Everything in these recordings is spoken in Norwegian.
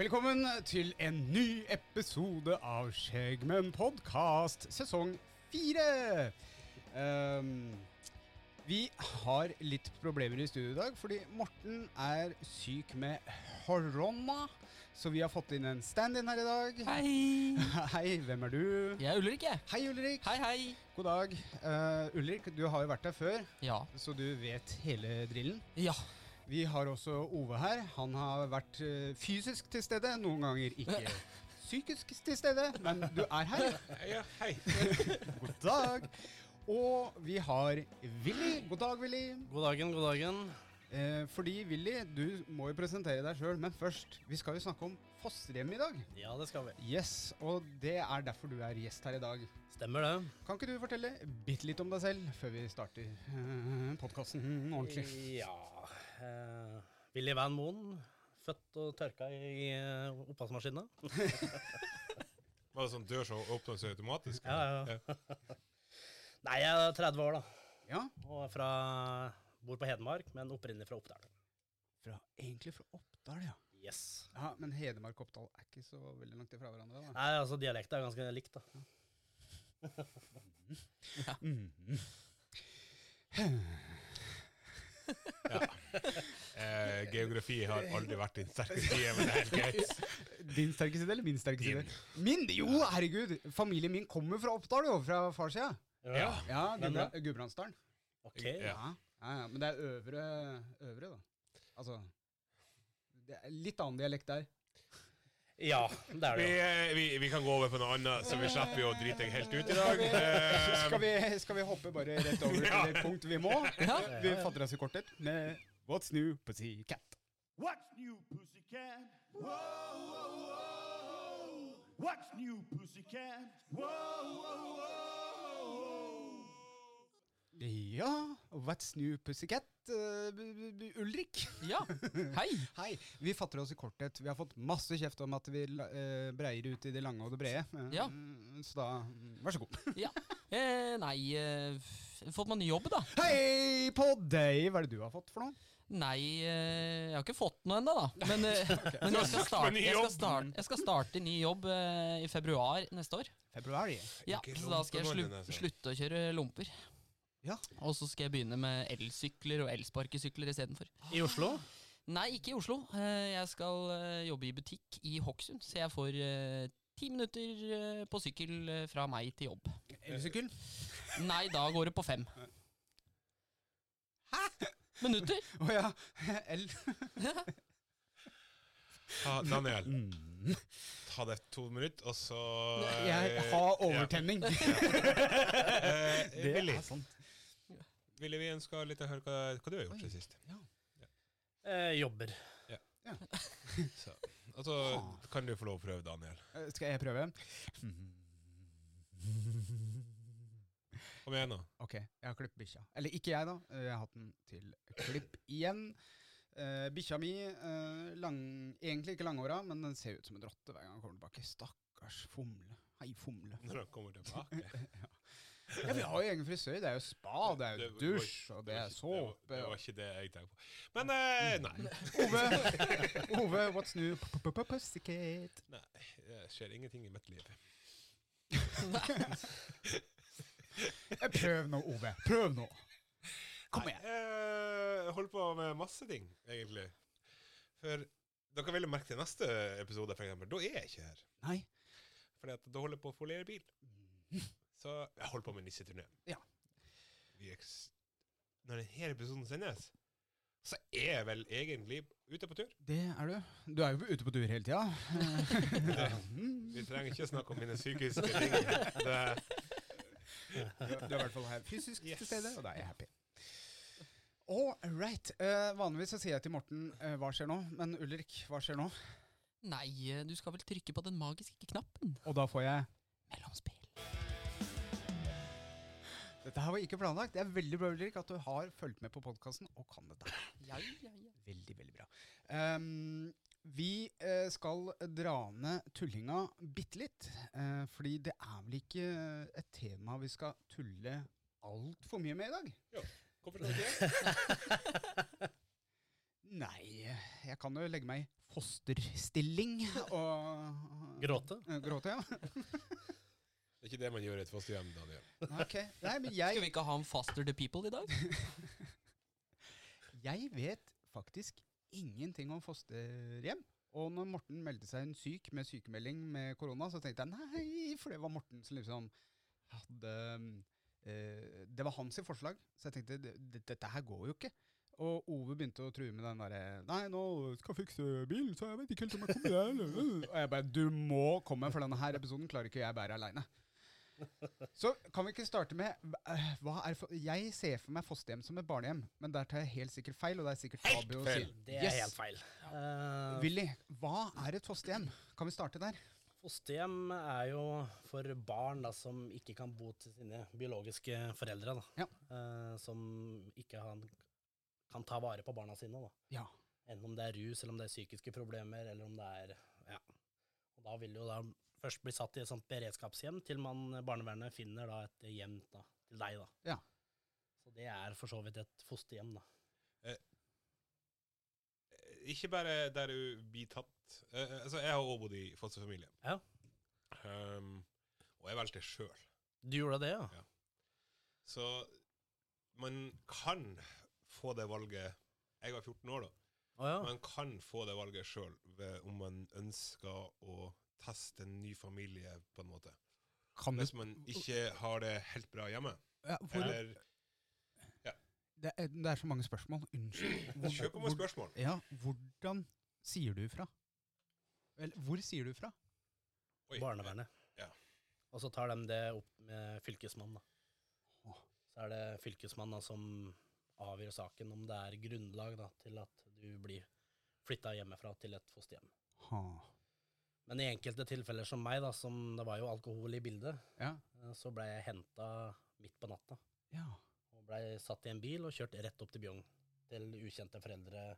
Velkommen til en ny episode av Skjeggmenn podkast, sesong fire. Um, vi har litt problemer i studio i dag, fordi Morten er syk med korona. Så vi har fått inn en stand-in her i dag. Hei! Hei, hvem er du? Jeg er Ulrik, jeg. Hei, Ulrik. Hei, hei. God dag. Uh, Ulrik, du har jo vært her før, Ja. så du vet hele drillen. Ja. Vi har også Ove her. Han har vært eh, fysisk til stede, noen ganger ikke psykisk til stede, men du er her. Ja, hei. God dag. Og vi har Willy. God dag, Willy. God dagen, god dagen. Eh, fordi Willy, du må jo presentere deg sjøl, men først, vi skal jo snakke om fosterhjem i dag. Ja, det skal vi. Yes, og det er derfor du er gjest her i dag. Stemmer det. Kan ikke du fortelle bitte litt om deg selv før vi starter eh, podkasten ordentlig? Ja eh, Willy Van Moen. Født og tørka i eh, oppvaskmaskina. Var det sånn dør som åpna seg automatisk? Ja, ja. Nei, jeg er 30 år, da. Ja, Og fra, bor på Hedmark, men opprinnelig fra Oppdal. fra, egentlig fra Oppdal, ja. Yes. ja. Men Hedmark og Oppdal er ikke så veldig langt ifra hverandre. da. Nei, altså dialekta er ganske likt, da. Eh, geografi har aldri vært din sterke side, men det er helt greit. Din sterke side eller min sterke side? Min? Jo, herregud! Familien min kommer fra Oppdal, jo. Fra farssida. Ja. Ja, Gudbra? Gudbrandsdalen. Ok. Ja. Ja. Ja, ja, men det er øvre, øvre, da. Altså Det er litt annen dialekt der. Ja, det er det. jo. eh, vi, vi kan gå over på noe annet, så vi slipper jo å drite deg helt ut i dag. Eh, Skal vi, skal vi hoppe bare rett over Ja. til det punkt vi må? Vi fatter oss i kortet med What's New Pussycat. What's new, pussycat? Whoa, whoa, whoa. What's new, pussycat? Whoa, whoa, whoa. Ja, What's New Pussycat? b- Ulrik? Ja. Hei. Hei. Vi fatter oss i korthet. Vi har fått masse kjeft om at vi uh, breier ut i det lange og det brede. Uh, Ja. Så da, vær så god. Ja. Eh, nei eh, Fått meg ny jobb, da. Hei på deg! Hva er det du har fått for noe? Nei, eh, jeg har ikke fått noe ennå, da. Men, eh, men jeg, skal starte, jeg, skal starte, jeg skal starte i ny jobb i februar neste år. Februar. Ja, ja Så da skal jeg slu, altså. slutte å kjøre lomper. Ja. Og så skal jeg begynne med elsykler og elsparkesykler istedenfor. I Oslo? Nei, ikke i Oslo. Eh, Jeg skal eh, jobbe i butikk i Hokksund, så jeg får eh, ti minutter på sykkel fra meg til jobb. Elsykkel? Nei, da går det på fem. Hæ? Minutter? Å ja. El. ta, Daniel, ta deg to minutter, og så Jeg har overtenning. Ja. Det er sant. Willy, vi ønsker litt å høre hva, hva du har gjort siden sist. Eh, jobber. Ja. og så kan du få lov å prøve, Daniel. Eh, Skal jeg prøve? Kom igjen, nå. Ok, jeg har klippet bikkja. Eller ikke jeg, da. Eh, Jeg har hatt den til klipp igjen. Uh, bikkja mi, uh, lang, egentlig ikke langåra, men den ser ut som en rotte hver gang han kommer tilbake. Stakkars fomle. Hei, fomle. Når han kommer tilbake. Ja, Vi har jo egen frisør. Det er jo spa, det er jo dusj, og det er såpe. Det var, ikke det jeg tenkte på. Men eh, nei. Ove, Ove, what's new? Pussycat. nei. Det skjer ingenting i mitt liv. Eh, Prøv nå, Ove. Prøv nå. Kom igjen. Jeg holder på med masse ting, egentlig. For dere vil jo merke til neste episode, eksempel. Da er jeg ikke her. Nei. Fordi at da holder jeg på å foliere bil. Så jeg holder på med nisseturné. Ja. Når denne episoden sendes, så er jeg vel egentlig ute på tur. Det er du. Du er jo ute på tur hele tida. Vi trenger ikke snakke om mine psykiske ting. Det, Du er i hvert fall her fysisk Yes. til stede, og da er jeg happy. All right. Uh, vanligvis så sier jeg til Morten uh, hva skjer nå, men Ulrik, hva skjer nå? Nei, eh, du skal vel trykke på den magiske knappen? Og da får jeg Mellomspill. Dette her var ikke planlagt. Det er veldig bra Ulrik, at du har fulgt med på podkasten og kan dette. Ja, ja, ja. Veldig, veldig bra. Um, vi eh, skal dra ned tullinga bitte litt. eh, fordi det er vel ikke et tema vi skal tulle altfor mye med i dag? ja, hvorfor ikke? Nei, jeg kan jo legge meg fosterstilling og Gråte? Eh, Gråte, ja. Det er ikke det man gjør i et fosterhjem, Daniel. Okay. Nei, men Skal vi ikke ha en Faster the People i dag? jeg vet faktisk ingenting om fosterhjem. Og når Morten meldte seg en syk med sykemelding med korona, så tenkte jeg nei, for det var Morten som liksom hadde eh, Det var hans forslag, så jeg tenkte "Det- det- dette her går jo ikke. Og Ove begynte å true med den derre Nei, nå skal jeg fikse bilen, så jeg vet ikke helt om jeg kommer der. Og jeg bare Du må komme, for denne her episoden klarer ikke jeg bære aleine. Så kan vi ikke starte med eh, hva er for, Jeg ser for meg fosterhjem som et barnehjem, men der tar jeg helt sikkert feil. Og det er sikkert Helt feil. si. Det er Yes. helt feil. Uh, Willy, hva er et fosterhjem? Kan vi starte der? Fosterhjem er jo for barn da, som ikke kan bo til sine biologiske foreldre. Da. Ja. Uh, som ikke han, kan ta vare på barna sine. Da. Ja. Enten om det er rus, eller om det er psykiske problemer, eller om det er Ja. Og da vil jo da først blir satt i et sånt beredskapshjem til man barnevernet finner da et hjem da, til deg, da. Ja. Så det er for så vidt et fosterhjem, da. Eh, Ikke bare der du blir tatt eh, Altså, jeg har også bodd i fosterfamilie. Ja. Um, og jeg valgte sjøl. Du gjorde det, ja? Ja. Så man kan få det valget Jeg var 14 år, da. Oh, ja. Man kan få det valget sjøl om man ønsker å teste en ny familie, på en måte. Kan Hvis man ikke har det helt bra hjemme. ja, for, Eller det, er, det er så mange spørsmål. Unnskyld. Hvor- Kjør på med hvor- Ja, hvordan sier du fra? Eller hvor sier du fra? Oi, Barnevernet. Ja. Og så tar de det opp med fylkesmannen. da. Så er det fylkesmannen da, som avgjør saken om det er grunnlag da, til at du blir flytta hjemmefra til et fosterhjem. Ha. Men i enkelte tilfeller som meg, da, som det var jo alkohol i bildet, Ja. eh, så ble jeg henta midt på natta. ja. Og blei satt i en bil og kjørt rett opp til Bjugn. Til ukjente foreldre,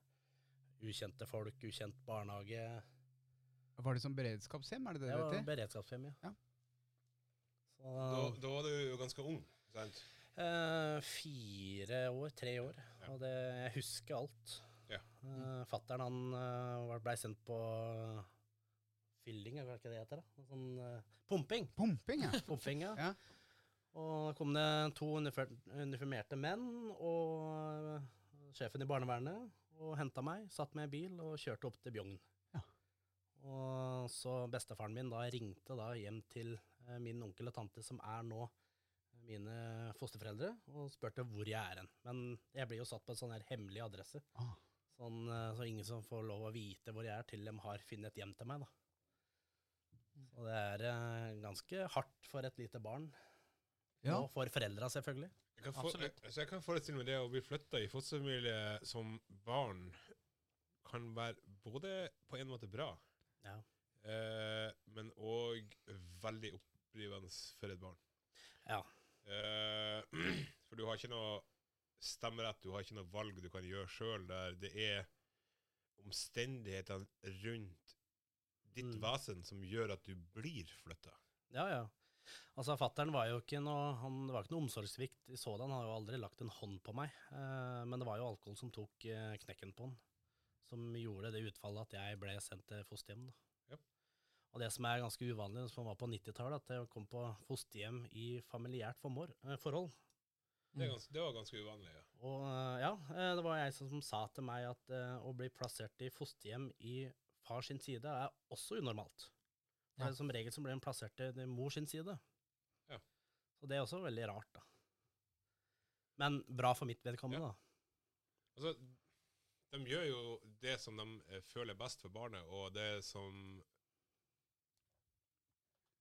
ukjente folk, ukjent barnehage. Var det som beredskapshjem? Er det det Det var beredskapshjem, ja. Ja. Så, Da, da var du jo ganske ung. sant? Eh, fire år, tre år. Ja. Og det, jeg husker alt. Ja. Uh, Fattern han uh, blei sendt på fylling, er det ikke det heter? da? Sånn uh, pumping. Pumping, ja. Pumping, ja. Ja. Og da kom det to uniformerte menn og eh, sjefen i barnevernet og henta meg, satt med i bil og kjørte opp til Bjugn. Ja. Og så bestefaren min da ringte da hjem til eh, min onkel og tante, som er nå mine fosterforeldre, og spurte hvor jeg er hen. Men jeg blir jo satt på en sånn her hemmelig adresse, Ah. sånn, så ingen som får lov å vite hvor jeg er, til de har funnet et hjem til meg. da. Så det er eh, ganske hardt for et lite barn. Ja. Og for foreldra, selvfølgelig. Jeg kan, for, Absolutt. så jeg kan forestille meg det å bli flytta i fosterfamilie som barn kan være både på en måte bra, Ja. eh, men òg veldig opprivende for et barn. Ja. Eh, for du har ikke noe stemmerett, du har ikke noe valg du kan gjøre sjøl, der det er omstendighetene rundt ditt Mm. vesen som gjør at du blir flytta. Ja, ja. Altså, Fattern var jo ikke noe han, Det var ikke noe omsorgssvikt i sådan. Han har jo aldri lagt en hånd på meg. Eh, men det var jo alkohol som tok eh, knekken på han. Som gjorde det utfallet at jeg ble sendt til fosterhjem. da. Ja. Og det som er ganske uvanlig, som var på 90-tallet, at jeg kom på fosterhjem i familiært eh, forhold. Det, er gans, det var ganske uvanlig, ja. Og eh, ja, eh, det var jeg som, sa til meg at å bli plassert i fosterhjem i far sin side er også unormalt. Det Ja. Som regel som blir en plassert til mor sin side. Ja. Så det er også veldig rart, da. Men bra for mitt vedkommende, Ja. da. Altså, de gjør jo det som de eh, føler best for barnet, og det som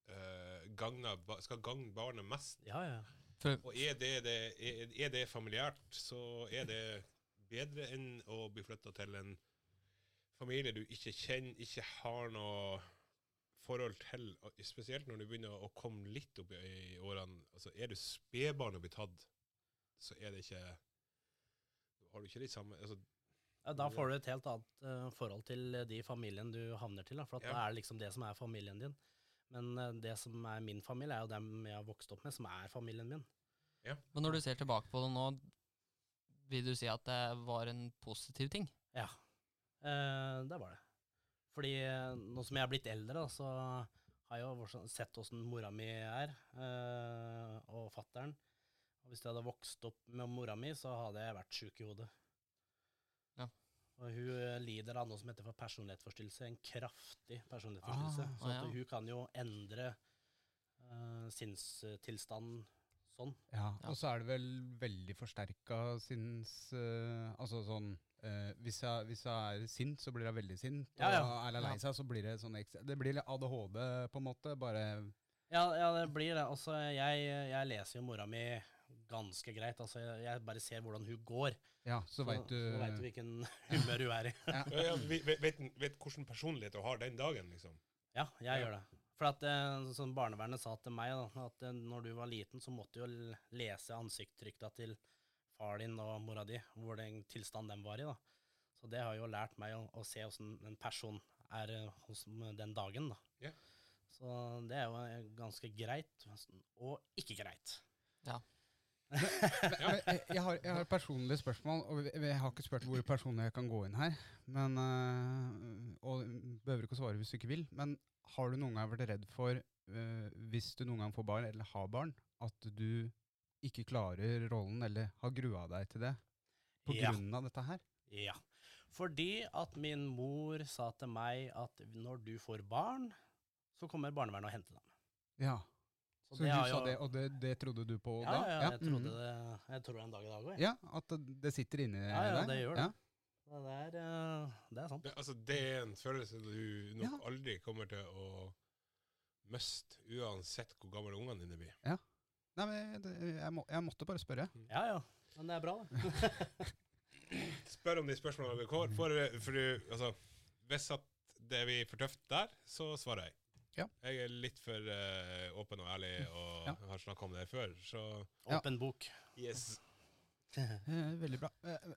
uh, gagner, skal gagne barnet mest. Ja, ja. For, Og er det, det, er, er det familiært, så er det bedre enn å bli flytta til en familie du ikke kjenner, ikke har noe forhold til, spesielt når du begynner å komme litt opp i, årene. Altså, er du spedbarn og blir tatt, så er det ikke Har du ikke de samme altså, ja da får du et helt annet uh, forhold til de familien du havner til. Da, for at Ja. det er liksom det som er familien din. Men uh, det som er min familie, er jo dem jeg har vokst opp med, som er familien min. Ja. men når du ser tilbake på det nå, vil du si at det var en positiv ting? Ja, eh, det var det. Fordi eh, nå som jeg er blitt eldre, da, så har jeg jo sett åssen mora mi er, eh, og fattern. Og hvis jeg hadde vokst opp med mora mi, så hadde jeg vært sjuk i hodet. Ja. Og hun eh, lider av noe som heter for personlighetsforstyrrelse, en kraftig personlighetsforstyrrelse. Ah, så at ah, ja. hun kan jo endre eh, sinnstilstanden sånn. Ja, Ja. og så er det vel veldig forsterka sinns... eh, altså sånn eh, hvis, jeg, hvis jeg er sint, så blir jeg veldig sint. Ja, ja. Og er jeg lei seg, så blir det sånn ekstra Det blir litt ADHD, på en måte. Bare Ja, ja det blir det. Altså, jeg, jeg leser jo mora mi ganske greit. Altså, jeg, jeg bare ser hvordan hun går. Ja, så veit du Så vet du hvilken humør hun er i. Ja, ja, vet, vet, vet hvilken personlighet du har den dagen, liksom. Ja, jeg Ja. gjør det. For at eh, som barnevernet sa til meg, da, at eh, når du var liten, så måtte du jo lese ansiktstrykta til far din og mora di, hvor den tilstanden de var i. da. Så det har jo lært meg å, å se åssen en person er eh, hos den dagen. da. Yeah. Så det er jo eh, ganske greit, og ikke greit. Ja. jeg, har, jeg har et personlig spørsmål, og jeg har ikke spurt hvor personlig jeg kan gå inn her. Men, øh, og behøver ikke å svare hvis du ikke vil. Men har du noen gang vært redd for, hvis du noen gang får barn, eller har barn, at du ikke klarer rollen, eller har grua deg til det? På Ja. grunn av dette her? Ja. Fordi at min mor sa til meg at når du får barn, så kommer barnevernet og henter dem. Ja. Så Så, du sa jo- det, og det, det trodde du på Ja, da? ja, jeg trodde mhm. det jeg tror det en dag i dag òg. Ja, at det, det sitter inni Ja, ja, deg? det gjør det. Ja. Det, er, eh, det er sant. Det, altså, det er en følelse du nok Ja. aldri kommer til å miste, uansett hvor gamle ungene dine blir. Nei, men det, jeg, må, jeg måtte bare spørre. Ja, ja. Men det er bra, da. Spør om de spørsmålene vi får. For, for, altså, hvis at det blir for tøft der, så svarer jeg. Ja. Jeg er litt for uh, åpen og ærlig og Ja. har snakka om det her før, så Ja. Åpen bok. yes. Eh, veldig bra.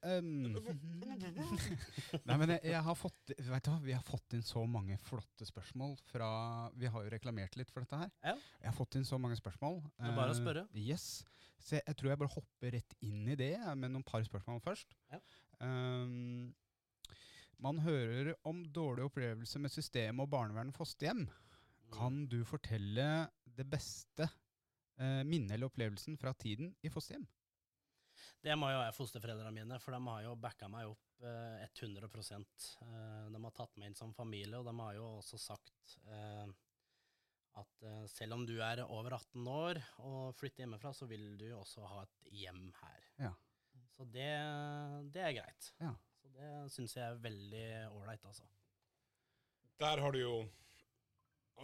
Um. Nei, men jeg, jeg har fått Vet du hva, vi har fått inn så mange flotte spørsmål fra Vi har jo reklamert litt for dette her. Ja. Jeg har fått inn så mange spørsmål. Det er bare å spørre. spørre. yes. Så jeg, jeg tror jeg bare hopper rett inn i det med noen par spørsmål først. Ja. Um, man hører om dårlig opplevelse med systemet og barnevern og fosterhjem. Kan du fortelle det beste uh, minnet eller opplevelsen fra tiden i fosterhjem? Det må jo være fosterforeldrene mine, for de har jo backa meg opp eh, 100 eh, De har tatt meg inn som familie, og de har jo også sagt eh, at eh, selv om du er over 18 år og flytter hjemmefra, så vil du jo også ha et hjem her. Ja. Så det, det er greit. Ja. Så det syns jeg er veldig ålreit, altså. Der har du jo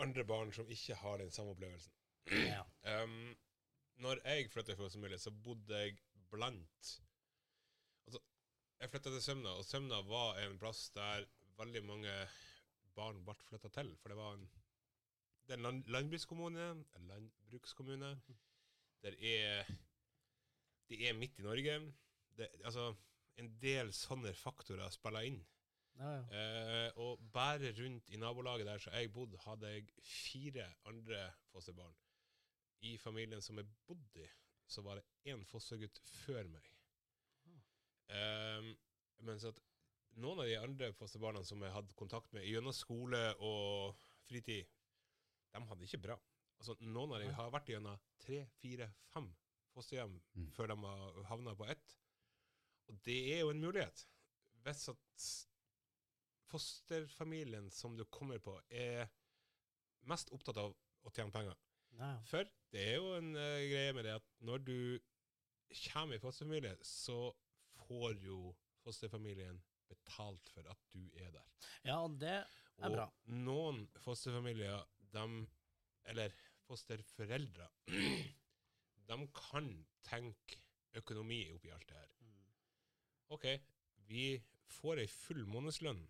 andre barn som ikke har den samme opplevelsen. Ja. Um, når jeg flytta fra familie, så bodde jeg blant Altså, jeg flytta til Sømna, og Sømna var en plass der veldig mange barn ble flytta til. For det var en, det er en land, landbrukskommune. En landbrukskommune. Der er De er midt i Norge. Det, altså, en del sånne faktorer spiller inn. Ja, ja. Eh, og bare rundt i nabolaget der så jeg bodde, hadde jeg fire andre fosterbarn. I familien som jeg bodde i, så var det én fostergutt før meg. Um, mens at noen av de andre fosterbarna som jeg hadde kontakt med gjennom skole og fritid, de hadde ikke bra. Altså, noen av dem har vært gjennom tre, fire, fem fosterhjem Mm. før de har havna på ett. Og det er jo en mulighet. Hvis at fosterfamilien som du kommer på, er mest opptatt av å tjene penger. Ja. For det er jo en uh, greie med det at når du kommer i fosterfamilie, så får jo fosterfamilien betalt for at du er der. ja, og det er Og bra. noen fosterfamilier, de, eller fosterforeldre, de kan tenke økonomi oppi alt det her. Mm. OK, vi får ei full månedslønn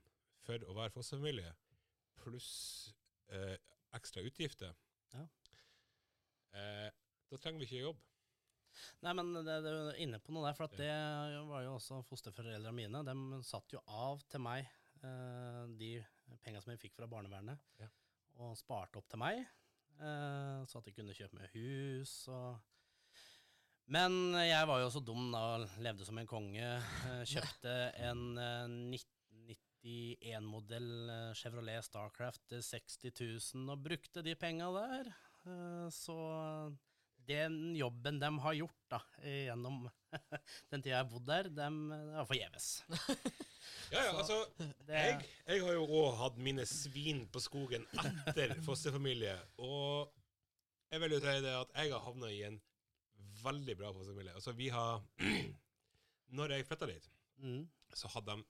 for å være fosterfamilie, pluss eh, ekstra utgifter. Ja. Eh, da trenger vi ikke jobb. Nei, men det, det er inne på noe der, for at det var jo også fosterforeldrene mine. De satt jo av til meg eh, de penga som jeg fikk fra barnevernet, Ja. og sparte opp til meg, eh, så at jeg kunne kjøpe meg hus og Men jeg var jo så dum da, levde som en konge. eh, kjøpte en eh, 19 91-modell eh, Chevrolet Starcraft til 60 000 og brukte de penga der. Eh, Så den jobben de har gjort da, gjennom den tida jeg har bodd der, den er forgjeves. Ja, ja, altså, jeg, jeg har jo òg hatt mine svin på skogen etter fosterfamilie, og jeg vil jo si det at jeg har havna i en veldig bra fosterfamilie. Altså, vi har Når jeg flytta dit, mm, så hadde de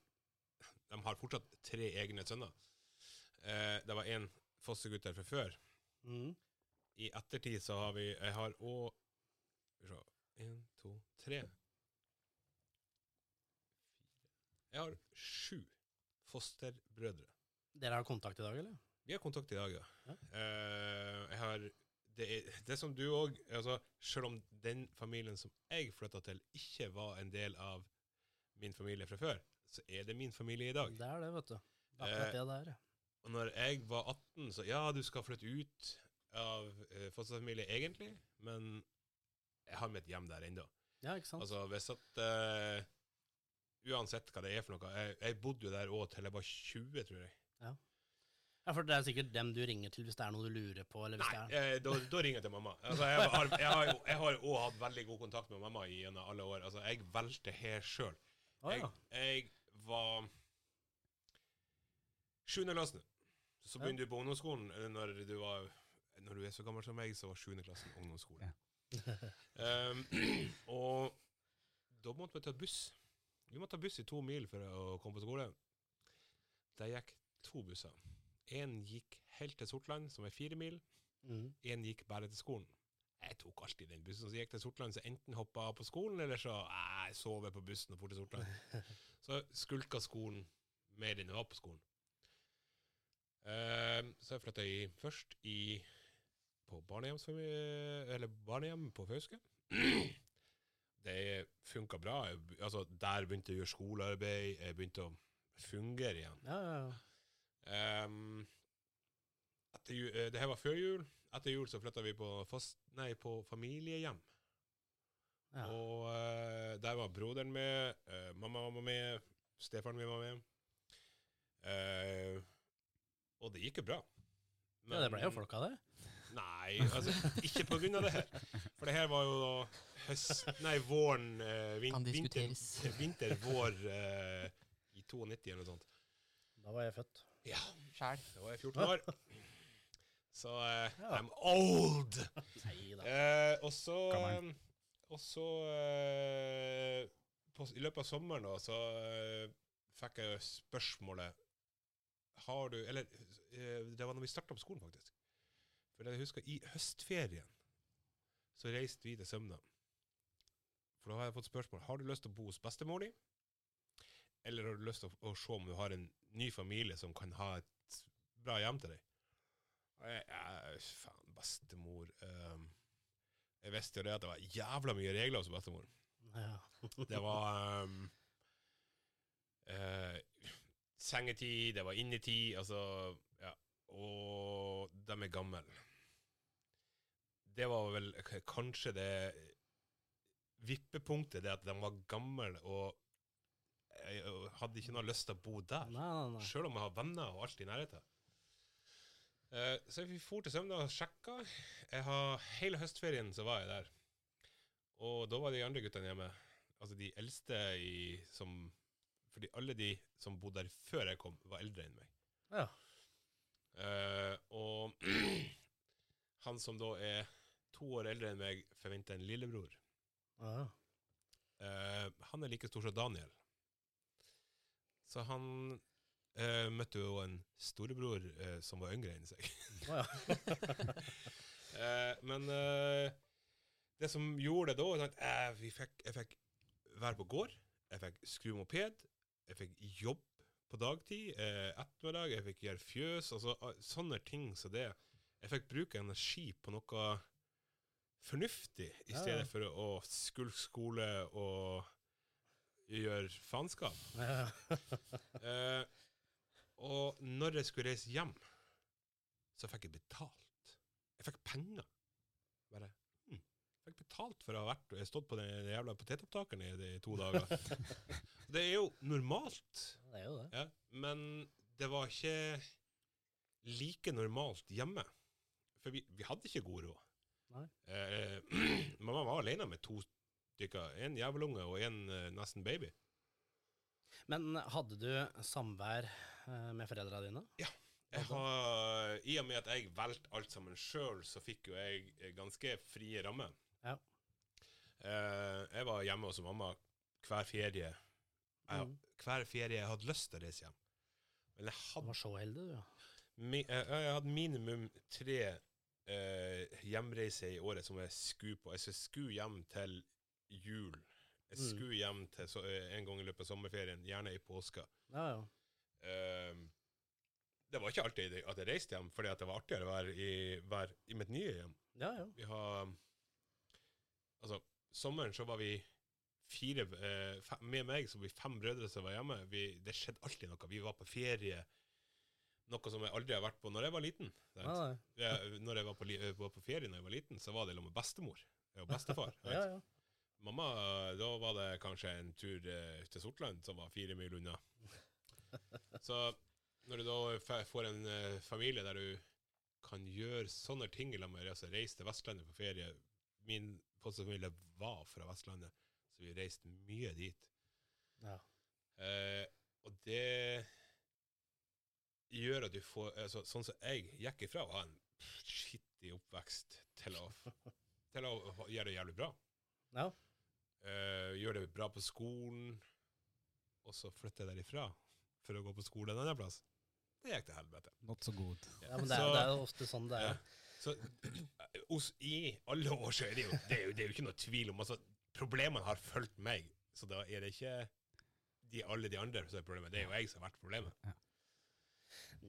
De har fortsatt tre egne sønner. Eh, det var én fostergutt der fra før. mm, I ettertid så har vi Jeg har òg Skal vi se Én, to, tre Jeg har sju fosterbrødre. Dere har kontakt i dag, eller? Vi har kontakt i dag, ja. Ja. Uh, jeg har det, er, det som du òg altså, Selv om den familien som jeg flytta til, ikke var en del av min familie fra før, så er det min familie i dag. Det er det, vet du. Akkurat det det er. Og når jeg var 18, så ja, du skal flytte ut av uh, fosterfamilie egentlig, men jeg har mitt hjem der ennå. Ja, ikke sant? Altså hvis at uh, Uansett hva det er for noe Jeg, jeg bodde jo der òg til jeg var 20, tror jeg. Ja, for det er sikkert dem du ringer til hvis det er noe du lurer på, eller hvis Nei, er eh, da, da ringer jeg til mamma. Altså, jeg, har, jeg, har, jo- jeg òg hatt veldig god kontakt med mamma gjennom alle år. Altså, jeg valgte her sjøl. Å, ja. jeg var Sjuende klassen. Så begynte du på ungdomsskolen når du var Når du er så gammel som meg, så var 7. klassen ungdomsskole. um, og da måtte vi ta buss. Vi måtte ta buss i to mil for å komme på skole. Der gikk to busser. Én gikk helt til Sortland, som er fire mil. Mm. Gikk bare til skolen. Jeg tok alltid den bussen som gikk til Sortland, så enten hoppa på skolen, eller så jeg sov på bussen og for til Sortland. Så skulka skolen mer enn jeg var på skolen. Ehm, så jeg flytta først i på eller barnehjem på Fauske. Det funka bra. Jeg, altså, der begynte jeg å gjøre skolearbeid. Jeg begynte å fungere igjen. Ja, ja, ja. Um, etter, eh, det her var før jul. Etter jul så flytta vi på, fast, nei, på familiehjem. ja. Og uh, der var broderen med, uh, mamma var med, stefaren min var med. Uh, og det gikk jo bra. ja, det ble jo folk av det. Nei, altså ikke på grunn av det her. For det her var jo da høst... Nei, våren eh, vin, Kan vinter, diskuteres. vinter, vår eh, i 92 eller noe sånt. Da var jeg født. Ja, Sjæl. da var jeg 14 år. Så eh, Ja. I'm old! Nei da. Eh, og så Gammel. Og så eh, på, I løpet av sommeren da, så eh, fikk jeg jo spørsmålet Har du Eller eh, det var når vi starta på skolen, faktisk. For jeg husker i høstferien så reiste vi til Sømna. For da har jeg fått spørsmål Har du lyst til å bo hos bestemor di, eller har du lyst til å, å se om du har en ny familie som kan ha et bra hjem til deg? Og jeg, jeg, faen, bestemor um, Jeg visste jo det at det var jævla mye regler hos bestemor. Ja. Det var um, uh, sengetid, det var innetid, altså Ja. Og de er gamle. Det var vel kanskje det vippepunktet, det at de var gamle og jeg hadde ikke noe lyst til å bo der. Nei, nei, nei. Selv om jeg har venner og alt i nærheten. Uh, så vi for til Sømna og sjekka. Jeg har, hele høstferien så var jeg der. Og da var de andre guttene hjemme. Altså de eldste i som Fordi alle de som bodde der før jeg kom, var eldre enn meg. Ja. Uh, og han som da er to år eldre enn meg, forventer en lillebror. Ja. Eh, han er like stor som Daniel. Så han eh, møtte jo en storebror eh, som var yngre enn seg. Ja. Eh, men eh, det som gjorde det da, at jeg, fikk, jeg fikk være på gård, jeg fikk skru moped, jeg fikk jobb på dagtid, eh, ettermiddag, jeg fikk gjøre fjøs, altså sånne ting som det. Jeg fikk bruke energi på noe fornuftig, i stedet for å skulke skole og gjøre faenskap. Eh, og når jeg skulle reise hjem, så fikk jeg betalt. Jeg fikk penger. Bare jeg fikk betalt for å ha vært og stått på den jævla potetopptakeren i de to dager. det er jo normalt, Det er jo det. ja, men det var ikke like normalt hjemme. For vi, vi hadde ikke god råd. Eh, mamma var alene med to stykker. En jævelunge og en eh, nesten baby. Men hadde du samvær eh, med foreldra dine? Jeg har, I og med at jeg valgte alt sammen sjøl, så fikk jo jeg eh, ganske frie rammer. Ja. Eh, jeg var hjemme hos mamma hver ferie. Jeg, Mm. Hver ferie jeg hadde lyst til å reise hjem. Men jeg Du var så heldig, du. ja. mi, jeg, jeg hadde minimum tre eh, hjemreiser i året som jeg skulle på. Jeg skulle hjem til jul. Jeg Mm. skulle hjem til så, eh, en gang i løpet av sommerferien, gjerne i påska. Ja, ja. Eh, det var ikke alltid at jeg reiste hjem, fordi det var artigere å være i, være i mitt nye hjem. ja, ja. Vi har Altså, sommeren så var vi fire eh, fem, Med meg så var vi fem brødre som var hjemme. Vi, det skjedde alltid noe. Vi var på ferie. Noe som jeg aldri har vært på når jeg var liten. Ah. Jeg, når jeg var på, eh, var på ferie når jeg var liten, så var det sammen med bestemor og bestefar. ja, ja. Mamma, da var det kanskje en tur eh, til Sortland som var fire mil unna. Så når du da får en eh, familie der du kan gjøre sånne ting i lag med altså reise til Vestlandet på ferie Min fosterfamilie var fra Vestlandet, så vi reiste mye dit. ja. Eh, og det gjør at du får altså, Sånn som jeg gikk ifra å ha en skittig oppvekst til å, til å gjøre det jævlig bra. ja. Uh, gjør det bra på skolen, og så flytter jeg derifra for å gå på skole en annen plass. Det gikk til helvete. Not so good. ja men det er, Så- det er jo ofte sånn det Ja. er. Så eh, hos, i alle år så er det jo det er jo, det er jo ikke noe tvil om altså, Problemene har fulgt meg, så da er det ikke de, alle de andre som er problemet. Det er jo jeg som har vært problemet. Ja.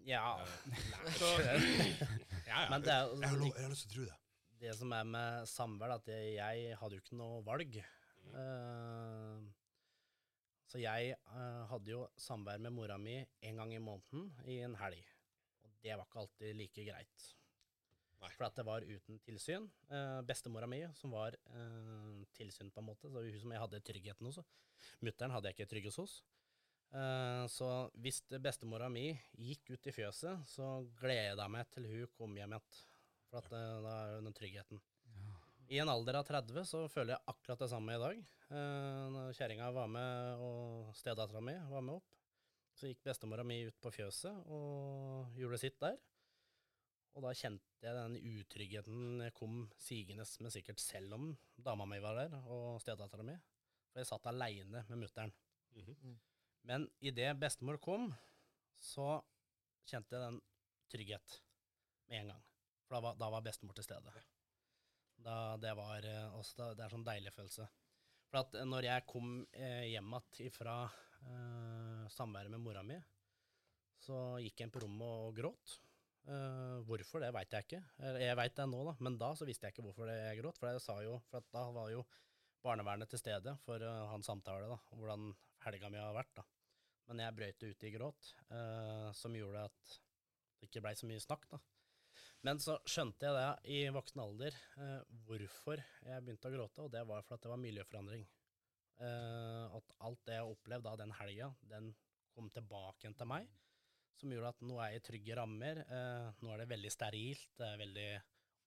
Eh, så, ja, ja, Men det er jeg, har lov, jeg har lyst til å tro det. Det som er med samvær, at jeg, jeg hadde jo ikke noe valg. Eh, så jeg uh, hadde jo samvær med mora mi en gang i måneden i en helg. Og det var ikke alltid like greit. Nei. For at det var uten tilsyn. Uh, bestemora mi, som var eh, tilsyn, på en måte, så hun som jeg hadde tryggheten hos. Mutter'n hadde jeg ikke trygghet hos. Eh, så hvis bestemora mi gikk ut i fjøset, så gleda jeg meg til hun kom hjem igjen. For at, det, da er jo den tryggheten. I en alder av 30 så føler jeg akkurat det samme i dag. Eh, når Kjerringa var med, og stedattera mi var med opp, så gikk bestemora mi ut på fjøset og gjorde sitt der. Og da kjente jeg den utryggheten kom sigende men sikkert selv om dama mi var der, og stedattera mi. For jeg satt aleine med mutter'n. Mhm. Men idet bestemor kom, så kjente jeg den trygghet med en gang. For da var, da var bestemor til stede. Da, det var eh, også, det er sånn deilig følelse. For at eh, når jeg kom eh, hjem igjen fra eh, samværet med mora mi, så gikk jeg inn på rommet og gråt. Eh, hvorfor, det veit jeg ikke. Jeg veit det nå, da, men da så visste jeg ikke hvorfor det jeg gråt. For jeg sa jo, for at da var jo barnevernet til stede for å ha en samtale, da, hvordan helga mi har vært. da. Men jeg brøyt ut i gråt, eh, som gjorde at det ikke blei så mye snakk. da. Men så skjønte jeg det i voksen alder, eh, hvorfor jeg begynte å gråte, og det var for at det var miljøforandring. Eh, at alt det jeg opplevde av den helga, den kom tilbake igjen til meg, som gjorde at nå er jeg i trygge rammer. Nå er det veldig sterilt, det er veldig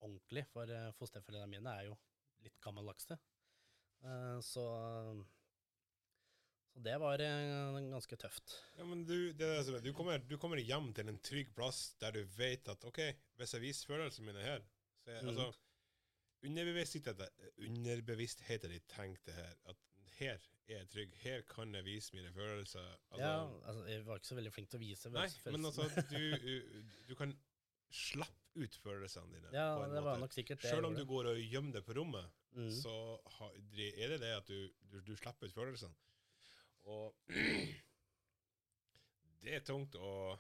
ordentlig, for eh, fosterforeldrene mine er jo litt gammeldagse. Så, så det var eh, ganske tøft. Ja, men du, det du, kommer, du kommer hjem til en trygg plass der du vet at OK, hvis jeg viser følelsene mine her så jeg, mm. altså, underbevisstheten, din tenkte det her at her er jeg trygg, her kan jeg vise mine følelser. Altså, ja, altså, jeg var ikke så veldig flink til å vise nei, følelsene. men altså, du, du kan slappe ut følelsene dine. Ja, det var måte. nok sikkert det Selv om du går og gjemmer deg på rommet, Mm. så er det det at du, du, du slipper ut følelsene. Og det er tungt å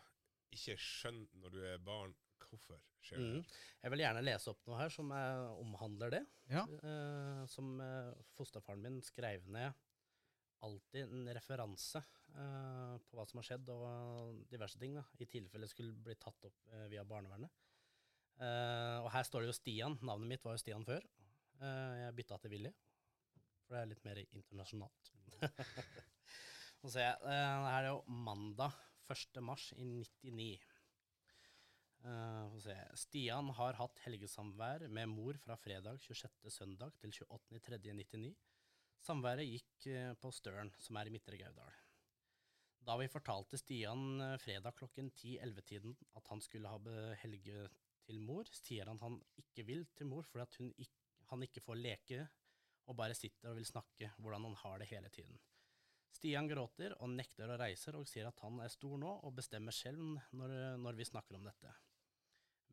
ikke skjønne når du er barn, hvorfor skjer det. Mm. Jeg vil gjerne lese opp noe her som eh, omhandler det. Ja. Eh, som eh, fosterfaren min skrev ned alltid en referanse eh, på hva som har skjedd, og diverse ting, da, i tilfelle skulle bli tatt opp eh, via barnevernet. Eh, og her står det jo Stian. Navnet mitt var jo Stian før. Eh, jeg bytta til Willy, for det er litt mer internasjonalt. Så ser eh, det her er jo mandag 1. mars i 99. Eh, få se. Stian har hatt helgesamvær med mor fra fredag 26. søndag til 28.3.99. Samværet gikk eh, på Støren, som er i Midtre Gaudal. Da vi fortalte Stian eh, fredag klokken 10-11-tiden at han skulle ha helge til mor, sier han han ikke vil til mor fordi hun ikke, han ikke får leke og bare sitter og vil snakke hvordan han har det hele tiden. Stian gråter og nekter å reise og sier at han er stor nå og bestemmer selv når, når vi snakker om dette.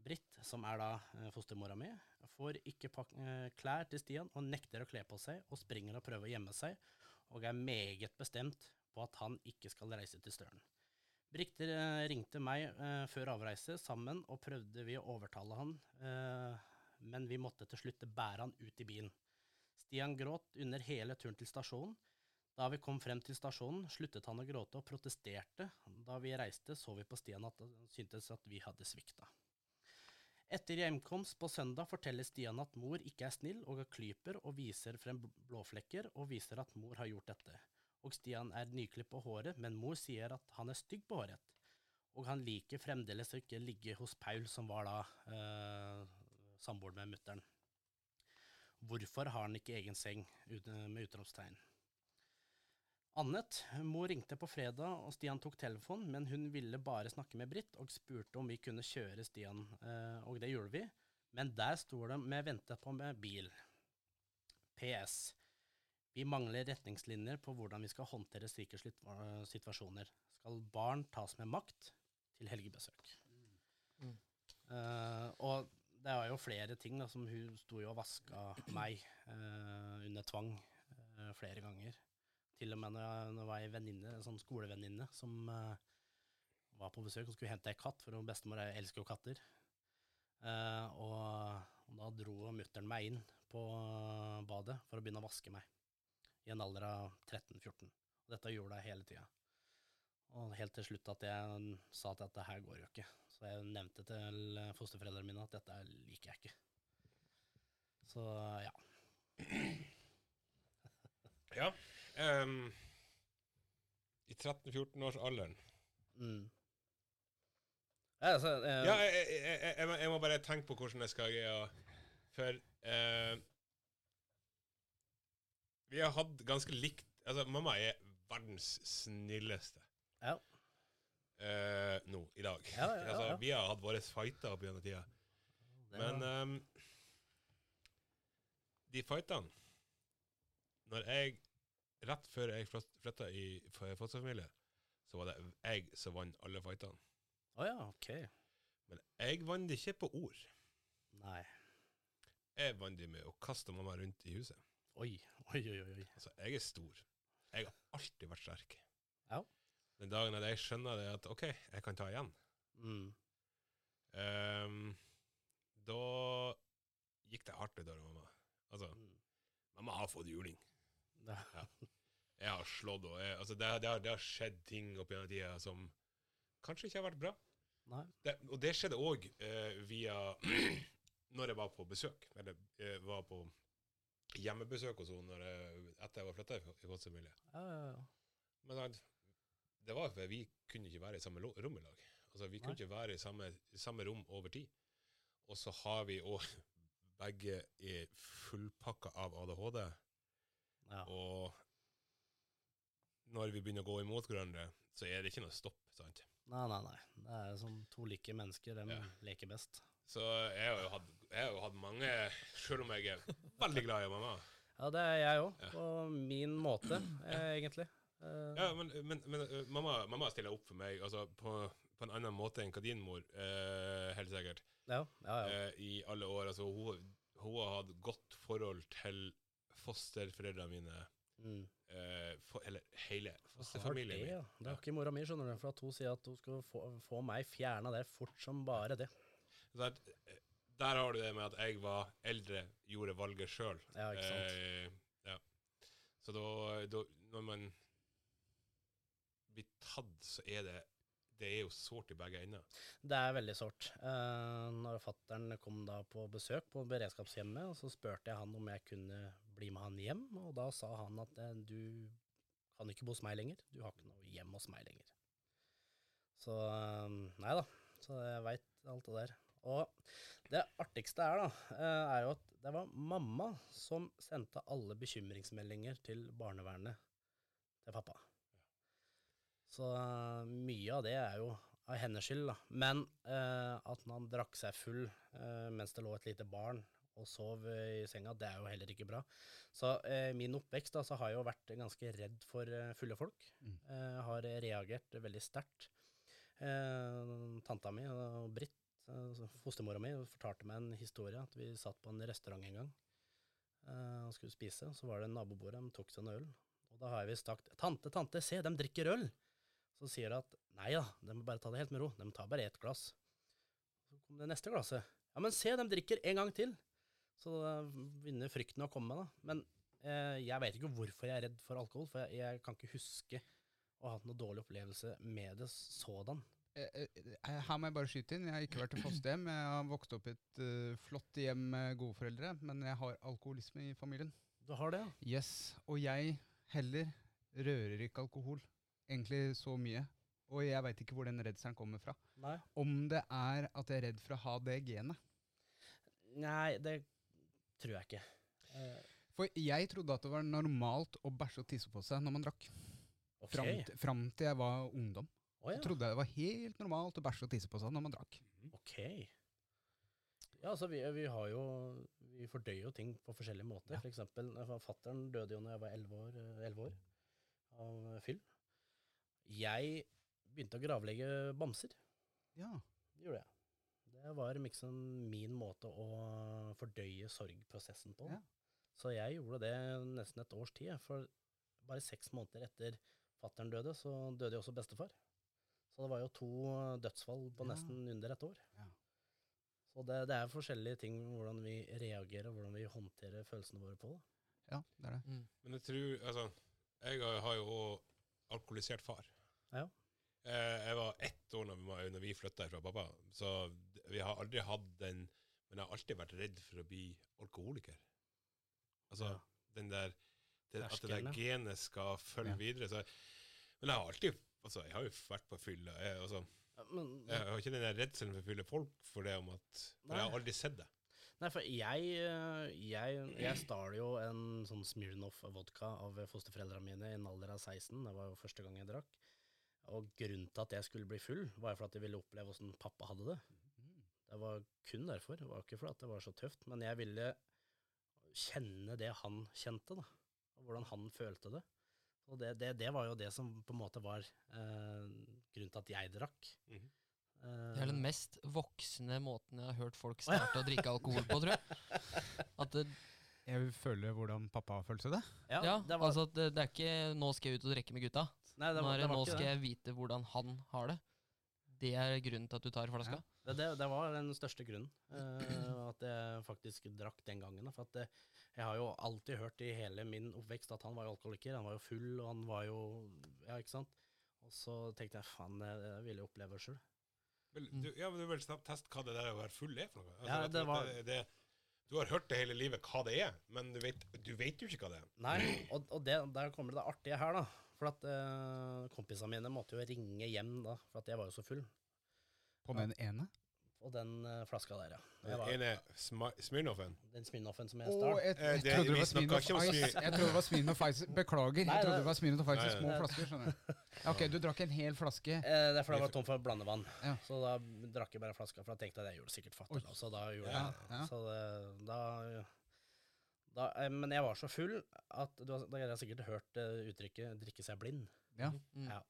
Britt, som er da eh, fostermora mi, får ikke eh, klær til Stian og nekter å kle på seg og springer og prøver å gjemme seg, og er meget bestemt på at han ikke skal reise til Støren. Britt eh, ringte meg eh, før avreise sammen, og prøvde vi å overtale han, eh, men vi måtte til slutt bære han ut i bilen. Stian gråt under hele turen til stasjonen. Da vi kom frem til stasjonen, sluttet han å gråte og protesterte. Da vi reiste, så vi på Stian at han syntes at vi hadde svikta. Etter hjemkomst på søndag forteller Stian at mor ikke er snill og klyper og viser frem blåflekker og viser at mor har gjort dette. Og Stian er nyklipt på håret, men mor sier at han er stygg på håret. Og han liker fremdeles å ikke ligge hos Paul, som var da eh, samboeren med mutter'n. Hvorfor har han ikke egen seng med utropstegn? Annet, mor ringte på fredag, og Stian tok telefonen, men hun ville bare snakke med Britt og spurte om vi kunne kjøre Stian, eh, og det gjorde vi. Men der sto det med ventet på med bil. PS. Vi mangler retningslinjer på hvordan vi skal håndtere slike eh, situasjoner. Skal barn tas med makt til helgebesøk? Mm. Uh, og det var jo flere ting da, som hun sto jo og vaska meg eh, under tvang eh, flere ganger. Til og med når jeg, når jeg var en sånn skolevenninne som eh, var på besøk og skulle hente ei katt, for bestemor elsker jo katter. Eh, og, og da dro mutter'n meg inn på badet for å begynne å vaske meg. I en alder av 13-14. Og dette gjorde hun hele tida. Og helt til slutt at jeg sa at dette her går jo ikke. Så jeg nevnte til fosterforeldrene mine at dette liker jeg ikke. Så ja. Ja. Um, I 13-14-årsalderen Mm. Ja, altså, eh, Ja, jeg, jeg, jeg, jeg, må- bare tenke på hvordan jeg skal greie For uh, Vi har hatt ganske likt Altså, mamma er verdens snilleste Ja. Eh, nå, i dag. Ja, ja, ja, altså. Vi har hatt våre fighter opp gjennom tida. Men ehm, de fightene Når jeg Rett før jeg flytta i fosterfamilie, så var det jeg som vant alle fightene. Oh, ja, ok. Men jeg vant det ikke på ord. Nei. Jeg vant det med å kaste mamma rundt i huset. Oi, oi, oi, oi. Altså, jeg er stor. Jeg har alltid vært sterk. Ja. Den dagen at jeg skjønner det at OK, jeg kan ta igjen, Mm. Um, da gikk det hardt utover mamma. Altså, Mm. mamma har fått juling. Ja. Jeg har slått, og altså det, det, har, det har skjedd ting opp gjennom tida som kanskje ikke har vært bra. Det, og det skjedde òg eh, via Når jeg var på besøk, eller eh, var på hjemmebesøk hos henne etter jeg var flytta i fosterfamilie. Ja, ja, ja. Men det var fordi vi kunne ikke være i samme rom i lag. Altså, vi kunne Nei. ikke være i samme, samme rom over tid. Og så har vi òg begge er fullpakka av ADHD. ja. Og når vi begynner å gå imot hverandre, så er det ikke noe stopp. sant? Nei, nei, nei. Det er som to like mennesker. De Ja. leker best. Så jeg har jo hatt, jeg har jo hatt mange Selv om jeg er veldig glad i mamma. Ja, det er jeg òg. På min måte, eh, egentlig. Eh, Ja, men, men, men uh, mamma, mamma stiller opp for meg altså på, på en annen måte enn hva din mor, uh, helt sikkert, ja, ja. ja. Uh, i alle år. Altså, hun, hun har hatt godt forhold til fosterforeldrene mine, Mm. eh, for, eller hele fosterfamilien det, min. ja. Det har ikke mora mi, skjønner du. For at hun sier at hun skal få, få meg fjerna der fort som bare det. Der, eh, der har du det med at jeg var eldre, gjorde valget sjøl. Ja, ikke sant. Eh, ja. Så da, da Når man blir tatt, så er det det er jo sårt i begge ender. Det er veldig sårt. Eh, når fattern kom da på besøk på beredskapshjemmet, så spurte jeg han om jeg kunne bli med han hjem, og da sa han at eh, du kan ikke bo hos meg lenger, du har ikke noe hjem hos meg lenger. Så eh, nei da, så jeg veit alt det der. Og det artigste er da, eh, er jo at det var mamma som sendte alle bekymringsmeldinger til barnevernet til pappa. Så eh, mye av det er jo av hennes skyld, da. Men eh, at han drakk seg full eh, mens det lå et lite barn og sov i senga, det er jo heller ikke bra. Så eh, min oppvekst da, så har jeg jo vært ganske redd for eh, fulle folk. Mm. Eh, har reagert veldig sterkt. Tanta mi og Britt, fostermora mi, fortalte meg en historie at vi satt på en restaurant en gang og skulle spise. Så var det nabobordet, de tok seg en øl. Og da har jeg visst sagt 'Tante, tante, se, de drikker øl'. Så sier hun at 'nei da, de må bare ta det helt med ro, de tar bare ett glass'. Så kom det neste glasset. 'Ja, men se, de drikker en gang til'. Så da begynner frykten å komme, da. Men eh, jeg vet ikke hvorfor jeg er redd for alkohol, for jeg, jeg kan ikke huske å ha hatt noe dårlig opplevelse med det sådan. Eh, eh, Her må jeg bare skyte inn. Jeg har ikke vært i fosterhjem. Jeg har vokst opp i et uh, flott hjem med gode foreldre, men jeg har alkoholisme i familien. Du har det, ja? Yes, Og jeg heller rører ikke alkohol. Egentlig så mye. Og jeg veit ikke hvor den redselen kommer fra. Nei. Om det er at jeg er redd for å ha det genet. Nei, det tror jeg ikke. Uh. For jeg trodde at det var normalt å bæsje og tisse på seg når man drakk. ok. Fram, til, fram til jeg var ungdom. Oh, ja. Så trodde jeg det var helt normalt å bæsje og tisse på seg når man drakk. Ok. Ja, altså vi, vi har jo Vi fordøyer jo ting på forskjellige måter. For eksempel, Fattern fatteren døde jo når jeg var 11 år, eh, 11 år av eh, fyll. Jeg begynte å gravlegge bamser. Ja. Det gjorde jeg. Det var liksom min måte å fordøye sorgprosessen på. Ja. Så jeg gjorde det nesten et års tid. For bare seks måneder etter fatteren døde, så døde jo også bestefar. Så det var jo to dødsfall på Ja. nesten under et år. Ja. Så det, det er forskjellige ting hvordan vi reagerer, hvordan vi håndterer følelsene våre på. det. ja, det er det. Mm. Men jeg tror Altså, jeg har- har jo òg alkoholisert far. Ja. Eh, jeg var ett år når vi, flytta fra pappa, så vi har aldri hatt den Men jeg har alltid vært redd for å bli alkoholiker. Altså Ja. den der det, At det der genet skal følge Ja. videre. Så, men jeg har alltid Altså, jeg har jo vært på fylla. Jeg, altså, Ja, Men, jeg har ikke den der redselen for å fylle folk for det om at For jeg har aldri sett det. Nei, for jeg, eh, jeg, jeg stjal jo en sånn Smirnoff vodka av fosterforeldrene mine i en alder av 16. Det var jo første gang jeg drakk. Og grunnen til at jeg skulle bli full, var for at jeg ville oppleve åssen pappa hadde det. Det var kun derfor. Det var ikke fordi at det var så tøft, men jeg ville kjenne det han kjente, da. Og hvordan han følte det. Og det, det, det var jo det som på en måte var eh, grunnen til at jeg drakk. Mhm. Eh, Det er den mest voksne måten jeg har hørt folk starte å drikke alkohol på, tror jeg. At det, Jeg vil føle hvordan pappa følte det. ja, ja, det var, altså at det, det er ikke 'nå skal jeg ut og drikke med gutta'. Nei, det var, er det det var 'nå skal det. jeg vite hvordan han har det'. Det er grunnen til at du tar flaska. Ja. Det, det, det var den største grunnen. Uh, at jeg faktisk drakk den gangen. For at det, jeg har jo alltid hørt i hele min oppvekst at han var jo alkoholiker. Han var jo full, og han var jo Ja, ikke sant. Og så tenkte jeg faen, det, vil jeg oppleve sjøl. Du, ja, men du vil snart teste hva det der å være full er for noe. Altså, Ja, det var- det, det, du har hørt det hele livet hva det er, men du vet, du vet jo ikke hva det er. Nei, og, og det, der kommer det det artige her, da. For at eh, kompisene mine måtte jo ringe hjem da, for at jeg var jo så full. På den ene. Og den eh, flaska der, ja. Jeg Den var, ene Sma- Smirnoffen. den Smirnoffen som jeg Å, stal. jeg, Eh, jeg det- trodde det vi var snakker ikke om Ice. Smir- Jeg trodde det var Smirnoff Ice. Beklager. Nei, Jeg trodde det- det var Smirnoff Ice i Nei, små nei. flasker. skjønner jeg. Ok, du drakk en hel flaske. Eh, det er fordi jeg var tom for blandevann. Ja. Så da drakk jeg bare flaska, for da tenkte jeg at jeg gjorde sikkert fatter'n Oi. Så Da gjorde Ja, jeg det. ja. Så det, da, da eh, Men jeg var så full at du har, da har jeg sikkert hørt eh, uttrykket 'drikke seg blind'. Ja. Mm. Ja.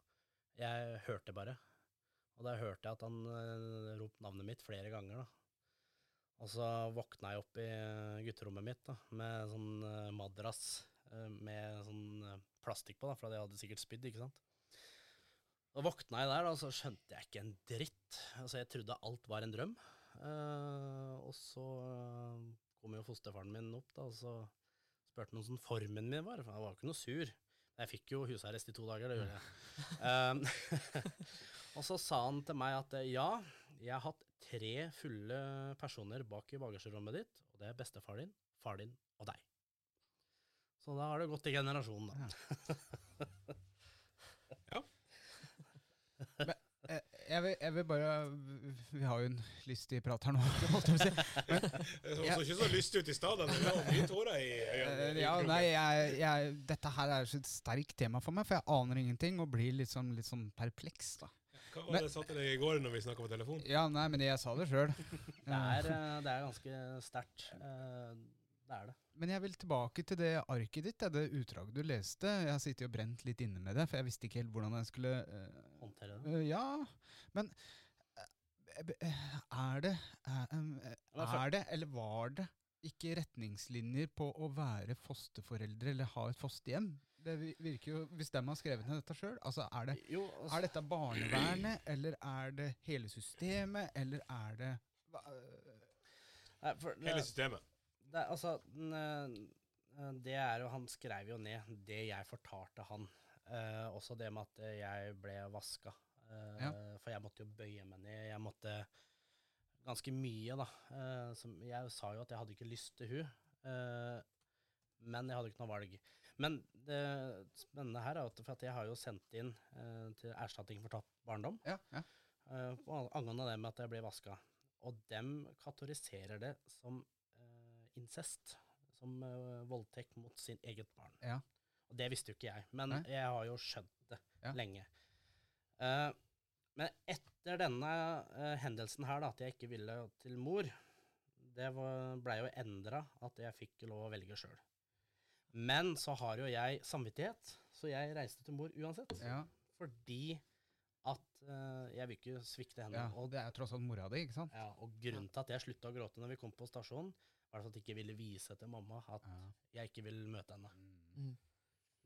Jeg hørte bare. Og da hørte jeg at han uh, ropte navnet mitt flere ganger. da. Og så våkna jeg opp i gutterommet mitt da, med sånn uh, madrass uh, med sånn plastikk på, da, for jeg hadde sikkert spydd, ikke sant. Da våkna jeg der, da, og så skjønte jeg ikke en dritt. Altså, jeg trodde alt var en drøm. Eh, og så kom jo fosterfaren min opp, da, og så spurte han åssen formen min var. For jeg var jo ikke noe sur. Jeg fikk jo husarrest i to dager, det gjorde jeg. Um, og så sa han til meg at eh, ja, jeg har hatt tre fulle personer bak i bagasjerommet ditt, og det er bestefar din, far din og deg. Så da har det gått i generasjonen, da. Eh, Jeg vil, jeg vil bare Vi har jo en lystig prat her nå. holdt jeg på å si. Det så Ja. ikke så lyst ut i stedet. Det var mye tårer i øynene. Eh, Ja, nei, jeg, jeg, dette her er et sterkt tema for meg, for jeg aner ingenting og blir litt sånn, litt sånn perpleks. da. Hva var det jeg sa til deg i går når vi snakka på telefon? Ja, nei, men jeg sa det sjøl. Det er, eh, det er ganske sterkt. Det er det. Men jeg vil tilbake til det arket ditt, det utdraget du leste. Jeg har sittet og brent litt inne med det, for jeg visste ikke helt hvordan jeg skulle uh, Håndtere det. Uh, Ja, men eh, er det er, det, eller var det, ikke retningslinjer på å være fosterforeldre eller ha et fosterhjem? Det virker jo, Hvis de har skrevet ned dette sjøl, altså er det Jo, altså, Er dette barnevernet, eller er det hele systemet, eller er det hva, Hele systemet. Det, altså, eh, det er jo Han skrev jo ned det jeg fortalte han. Eh, også det med at eh, jeg ble vaska. Eh, Ja. For jeg måtte jo bøye meg ned. Jeg måtte ganske mye, da. Eh, som, jeg sa jo at jeg hadde ikke lyst til hun. Eh, men jeg hadde ikke noe valg. Men det spennende her er at, for at jeg har jo sendt inn eh, til erstatning for tapt barndom Ja, ja. eh, angående det med at jeg ble vaska. Og dem kategoriserer det som eh, incest. Som eh, voldtekt mot sin eget barn. Ja. Og det visste jo ikke jeg, men Nei. jeg har jo skjønt det Ja. lenge. Uh, men etter denne uh, hendelsen her, da, at jeg ikke ville til mor, det blei jo endra at jeg fikk lov å velge sjøl. Men så har jo jeg samvittighet, så jeg reiste til mor uansett. ja, Fordi at uh, jeg vil ikke svikte henne. ja. Og, Det er tross alt mora di, ikke sant? ja, og grunnen til at jeg slutta å gråte når vi kom på stasjonen, var at jeg ikke ville vise til mamma at Ja. jeg ikke vil møte henne. Mm.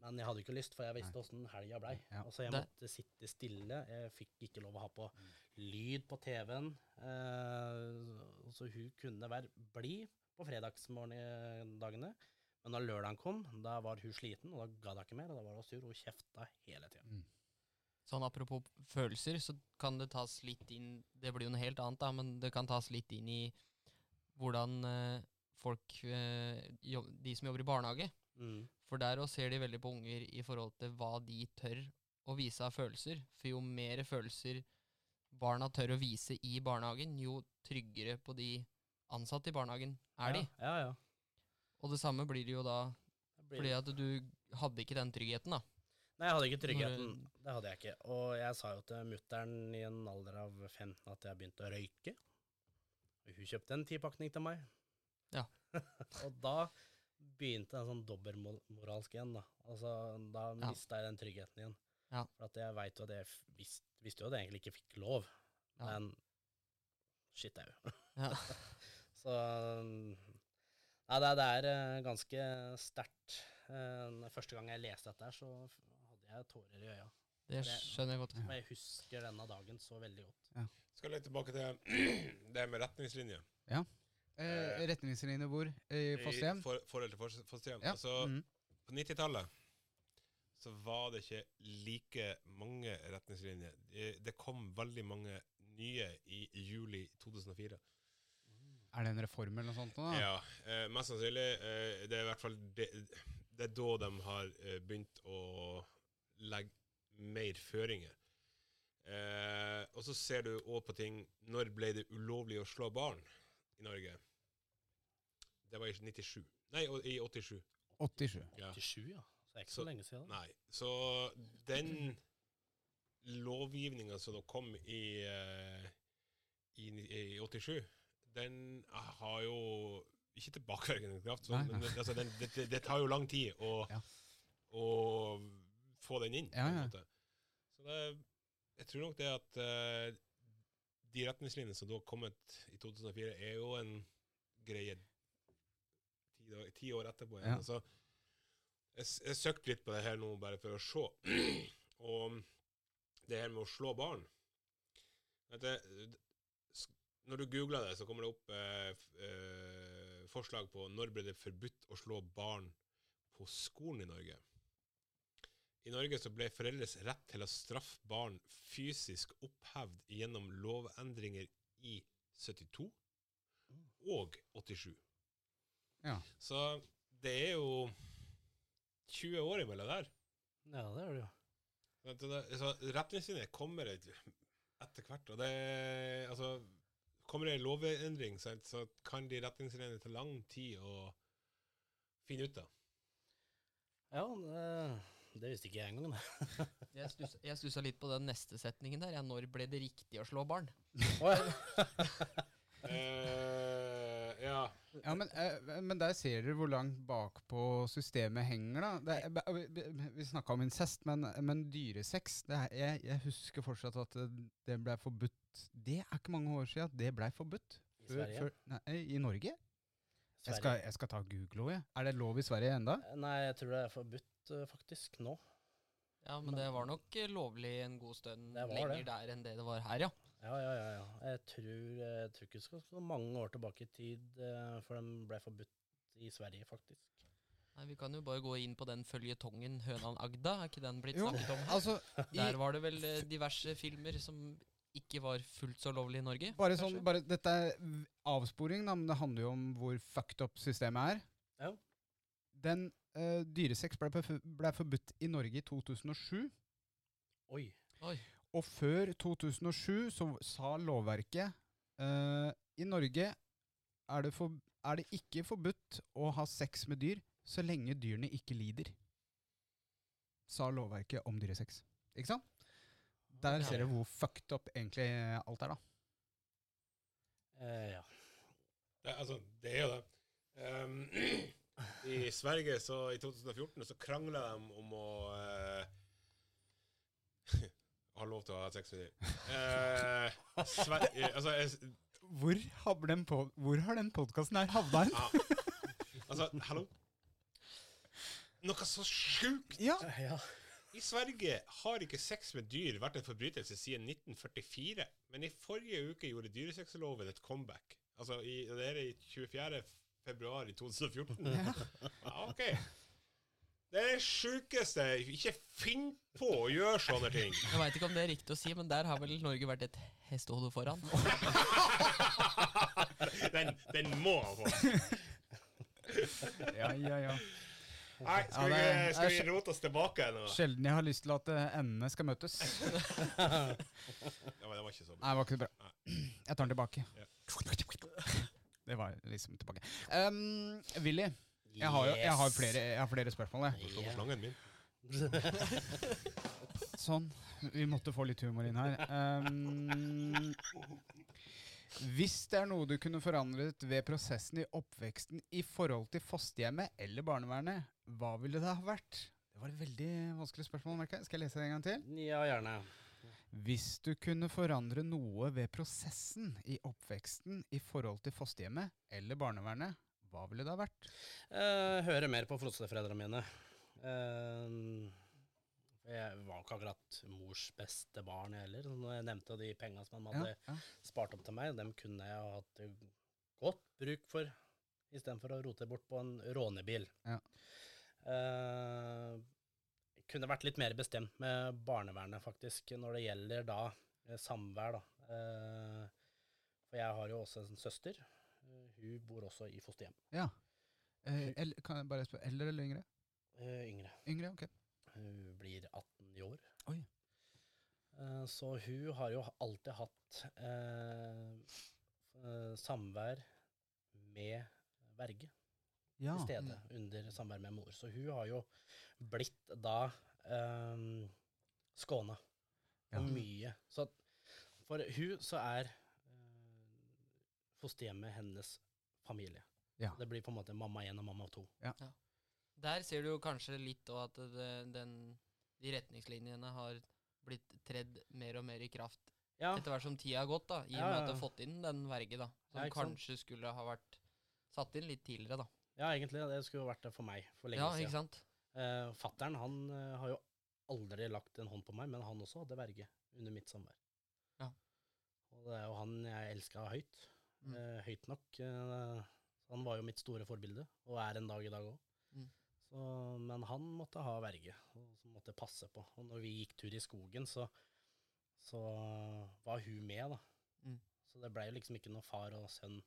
Men jeg hadde ikke lyst, for jeg visste åssen helga blei. Ja. så jeg Det- måtte sitte stille. Jeg fikk ikke lov å ha på lyd på TV-en. Eh, så hun kunne være blid på fredagsmorgendagene. Men da lørdagen kom, da var hun sliten, og da gadd hun ikke mer. Og da var hun sur, og hun kjefta hele tida. Mm. Sånn apropos følelser, så kan det tas litt inn Det blir jo noe helt annet, da, men det kan tas litt inn i hvordan eh, folk eh, De som jobber i barnehage. Mm. For der òg ser de veldig på unger i forhold til hva de tør å vise av følelser. For jo mer følelser barna tør å vise i barnehagen, jo tryggere på de ansatte i barnehagen er de. Ja, ja, ja. Og det samme blir det jo da Det fordi at du hadde ikke den tryggheten, da. Nei, jeg hadde ikke tryggheten. Det hadde jeg ikke. Og jeg sa jo til mutter'n i en alder av 15 at jeg begynte å røyke. Og hun kjøpte en tipakning til meg. Ja. og da begynte en sånn dobbeltmoralsk igjen, da. Altså, da Ja. mista jeg den tryggheten igjen. Ja. For at jeg veit jo at jeg visste, visste jo at jeg egentlig ikke fikk lov, Ja. men shit au. Ja. Så Nei, det, det er eh, ganske sterkt. Eh, første gang jeg leste dette, her, så hadde jeg tårer i øya. Det skjønner jeg godt. Men jeg husker denne dagen så veldig godt. Skal litt tilbake til det med retningslinjer. Eh, retningslinjer hvor? I fosterhjem? I For, forhold til fos- fosterhjem. Ja. Altså, mhm. På 90-tallet så var det ikke like mange retningslinjer. Det, kom veldig mange nye i juli 2004. Er det en reform eller noe sånt? Da? Ja, eh, mest sannsynlig. Eh, det er i hvert fall det, det er da de har eh, begynt å legge mer føringer. Eh, og så ser du òg på ting Når ble det ulovlig å slå barn i Norge? Det var i 97. Nei, i 87. 87. Ja. 87, ja. Så det er ikke Så- så lenge siden. Nei. Så den lovgivninga som da kom i, eh, i, i 87, den har jo ikke tilbakevirkende kraft, så, Nei, men altså, den, det, det, det tar jo lang tid å, Ja. å få den inn. Ja, en ja. måte. Så det, jeg tror nok det at eh, de retningslinjene som da har kommet i 2004, er jo en greie ti, ti år etterpå. Ja. Altså, jeg, jeg søkte litt på det her nå, bare for å se. Og det her med å slå barn Vet du, Når du googler det, så kommer det opp eh, eh, forslag på når ble det forbudt å slå barn på skolen i Norge. I Norge så ble foreldres rett til å straffe barn fysisk opphevd gjennom lovendringer i 72 og 87. Ja. Så det er jo 20 år imellom der. Ja, det er det jo. Så retningslinjer kommer etter hvert, og det altså, Kommer det en lovendring, så kan de retningslinjene ta lang tid å finne ut av. Ja, det, det visste ikke jeg engang. Jeg stussa, jeg stussa litt på den neste setningen der. Ja, når ble det riktig å slå barn? Ja. Eh, ja. Ja, men, uh, men der ser dere hvor langt bakpå systemet henger, da. Det, vi vi snakka om incest, men, men dyresex det er, jeg, jeg husker fortsatt at det, blei ble forbudt Det er ikke mange år siden det ble forbudt. I Sverige? nei, I Norge? Jeg skal, jeg skal ta Google òg, jeg. Er det lov i Sverige enda? Nei, jeg tror det er forbudt eh, faktisk nå. Ja, men det var nok eh, lovlig en god stund lenger det. der enn det det var her, ja. Ja, ja, ja. ja. Jeg tror, jeg tror ikke det skal så mange år tilbake i tid eh, før den ble forbudt i Sverige, faktisk. Nei, Vi kan jo bare gå inn på den føljetongen Hønan Agda, er ikke den blitt Jo, snakket om? altså i, Der var det vel diverse filmer som ikke var fullt så lovlig i Norge? Bare sånn, bare, dette er avsporing, da, men det handler jo om hvor fucked up systemet er. Ja. Den uh, dyresex ble, ble forbudt i Norge i 2007. Oi. Oi. Og før 2007 så sa lovverket uh, I Norge er det, for, er det ikke forbudt å ha sex med dyr så lenge dyrene ikke lider. Sa lovverket om dyresex. Ikke sant? Der ser du hvor fucked up egentlig alt er, da. Uh, ja. Det, altså, det er jo det. Um, I Sverige så i 2014 så krangla de om å eh, ha lov til å ha sex med dyr. Eh, Sver eh, altså, Hvor har den, pod hvor har den podkasten her havna hen? ja. altså, hallo? Noe så sjukt! Ja. ja. I Sverige har ikke sex med dyr vært en forbrytelse siden 1944, men i forrige uke gjorde dyresexloven et comeback. Altså, i, det er i 24. februar i 2014. Ja. Ja, ok. Det er det sjukeste. Ikke finn på å gjøre sånne ting. Jeg veit ikke om det er riktig å si, men der har vel Norge vært et hestehode foran. Den, den må han få. ja, ja, ja. Nei, skal Ja, vi, det vi, skal vi rote oss tilbake nå? Sjelden jeg har lyst til at eh, endene skal møtes. Ja, men det var ikke så bra. Nei, det var ikke så bra. Jeg tar den tilbake. Ja. Det var liksom tilbake. Um, Willy, jeg har, jo, jeg, har flere, jeg har flere spørsmål. Jeg. På slangen min. Sånn. Vi måtte få litt humor inn her. Um, hvis det er noe du kunne forandret ved prosessen i oppveksten i forhold til fosterhjemmet eller barnevernet, hva ville det ha vært? Det var et veldig vanskelig spørsmål. merker jeg. Skal jeg lese det en gang til? ja, gjerne. Hvis du kunne forandre noe ved prosessen i oppveksten i forhold til fosterhjemmet eller barnevernet, hva ville det ha vært? Eh, høre mer på fosterforeldrene mine. Eh, jeg var ikke akkurat mors beste barn, heller. Når jeg nevnte de penga som han hadde ja. spart opp til meg, dem kunne jeg ha hatt godt bruk for, istedenfor å rote bort på en rånebil. Ja. Eh, kunne vært litt mer bestemt med barnevernet, faktisk, når det gjelder da eh, samvær, da. Eh, for jeg har jo også en søster. Hun bor også i fosterhjem. ja. Eh, eller, kan jeg bare spørre, eldre eller yngre? Eh, yngre. Yngre, ok. Hun blir 18 i år. Oi. Eh, Så hun har jo alltid hatt eh, eh, samvær med verge Ja. til stede under samvær med mor. Så hun har jo blitt da um, skåna Ja. mye. Så for hun så er uh, fosterhjemmet hennes familie. Ja. Det blir på en måte mamma én og mamma to. Der ser du jo kanskje litt òg at det, den, de retningslinjene har blitt tredd mer og mer i kraft Ja, etter hvert som tida har gått, da, i og Ja, med at du har fått inn den verge, da. Som Ja, kanskje skulle ha vært satt inn litt tidligere, da. ja, egentlig. Det skulle vært det for meg for lenge Ja, siden. ikke sant? Uh, Fattern han eh, har jo aldri lagt en hånd på meg, men han også hadde verge under mitt samvær. Ja. Og det er jo han jeg elska høyt. Mm. Eh, høyt nok. så han var jo mitt store forbilde, og er en dag i dag òg. Mm. Men han måtte ha verge, og som måtte passe på. Og når vi gikk tur i skogen, så, så var hun med, da. Mm. Så det blei liksom ikke noe far og sønn.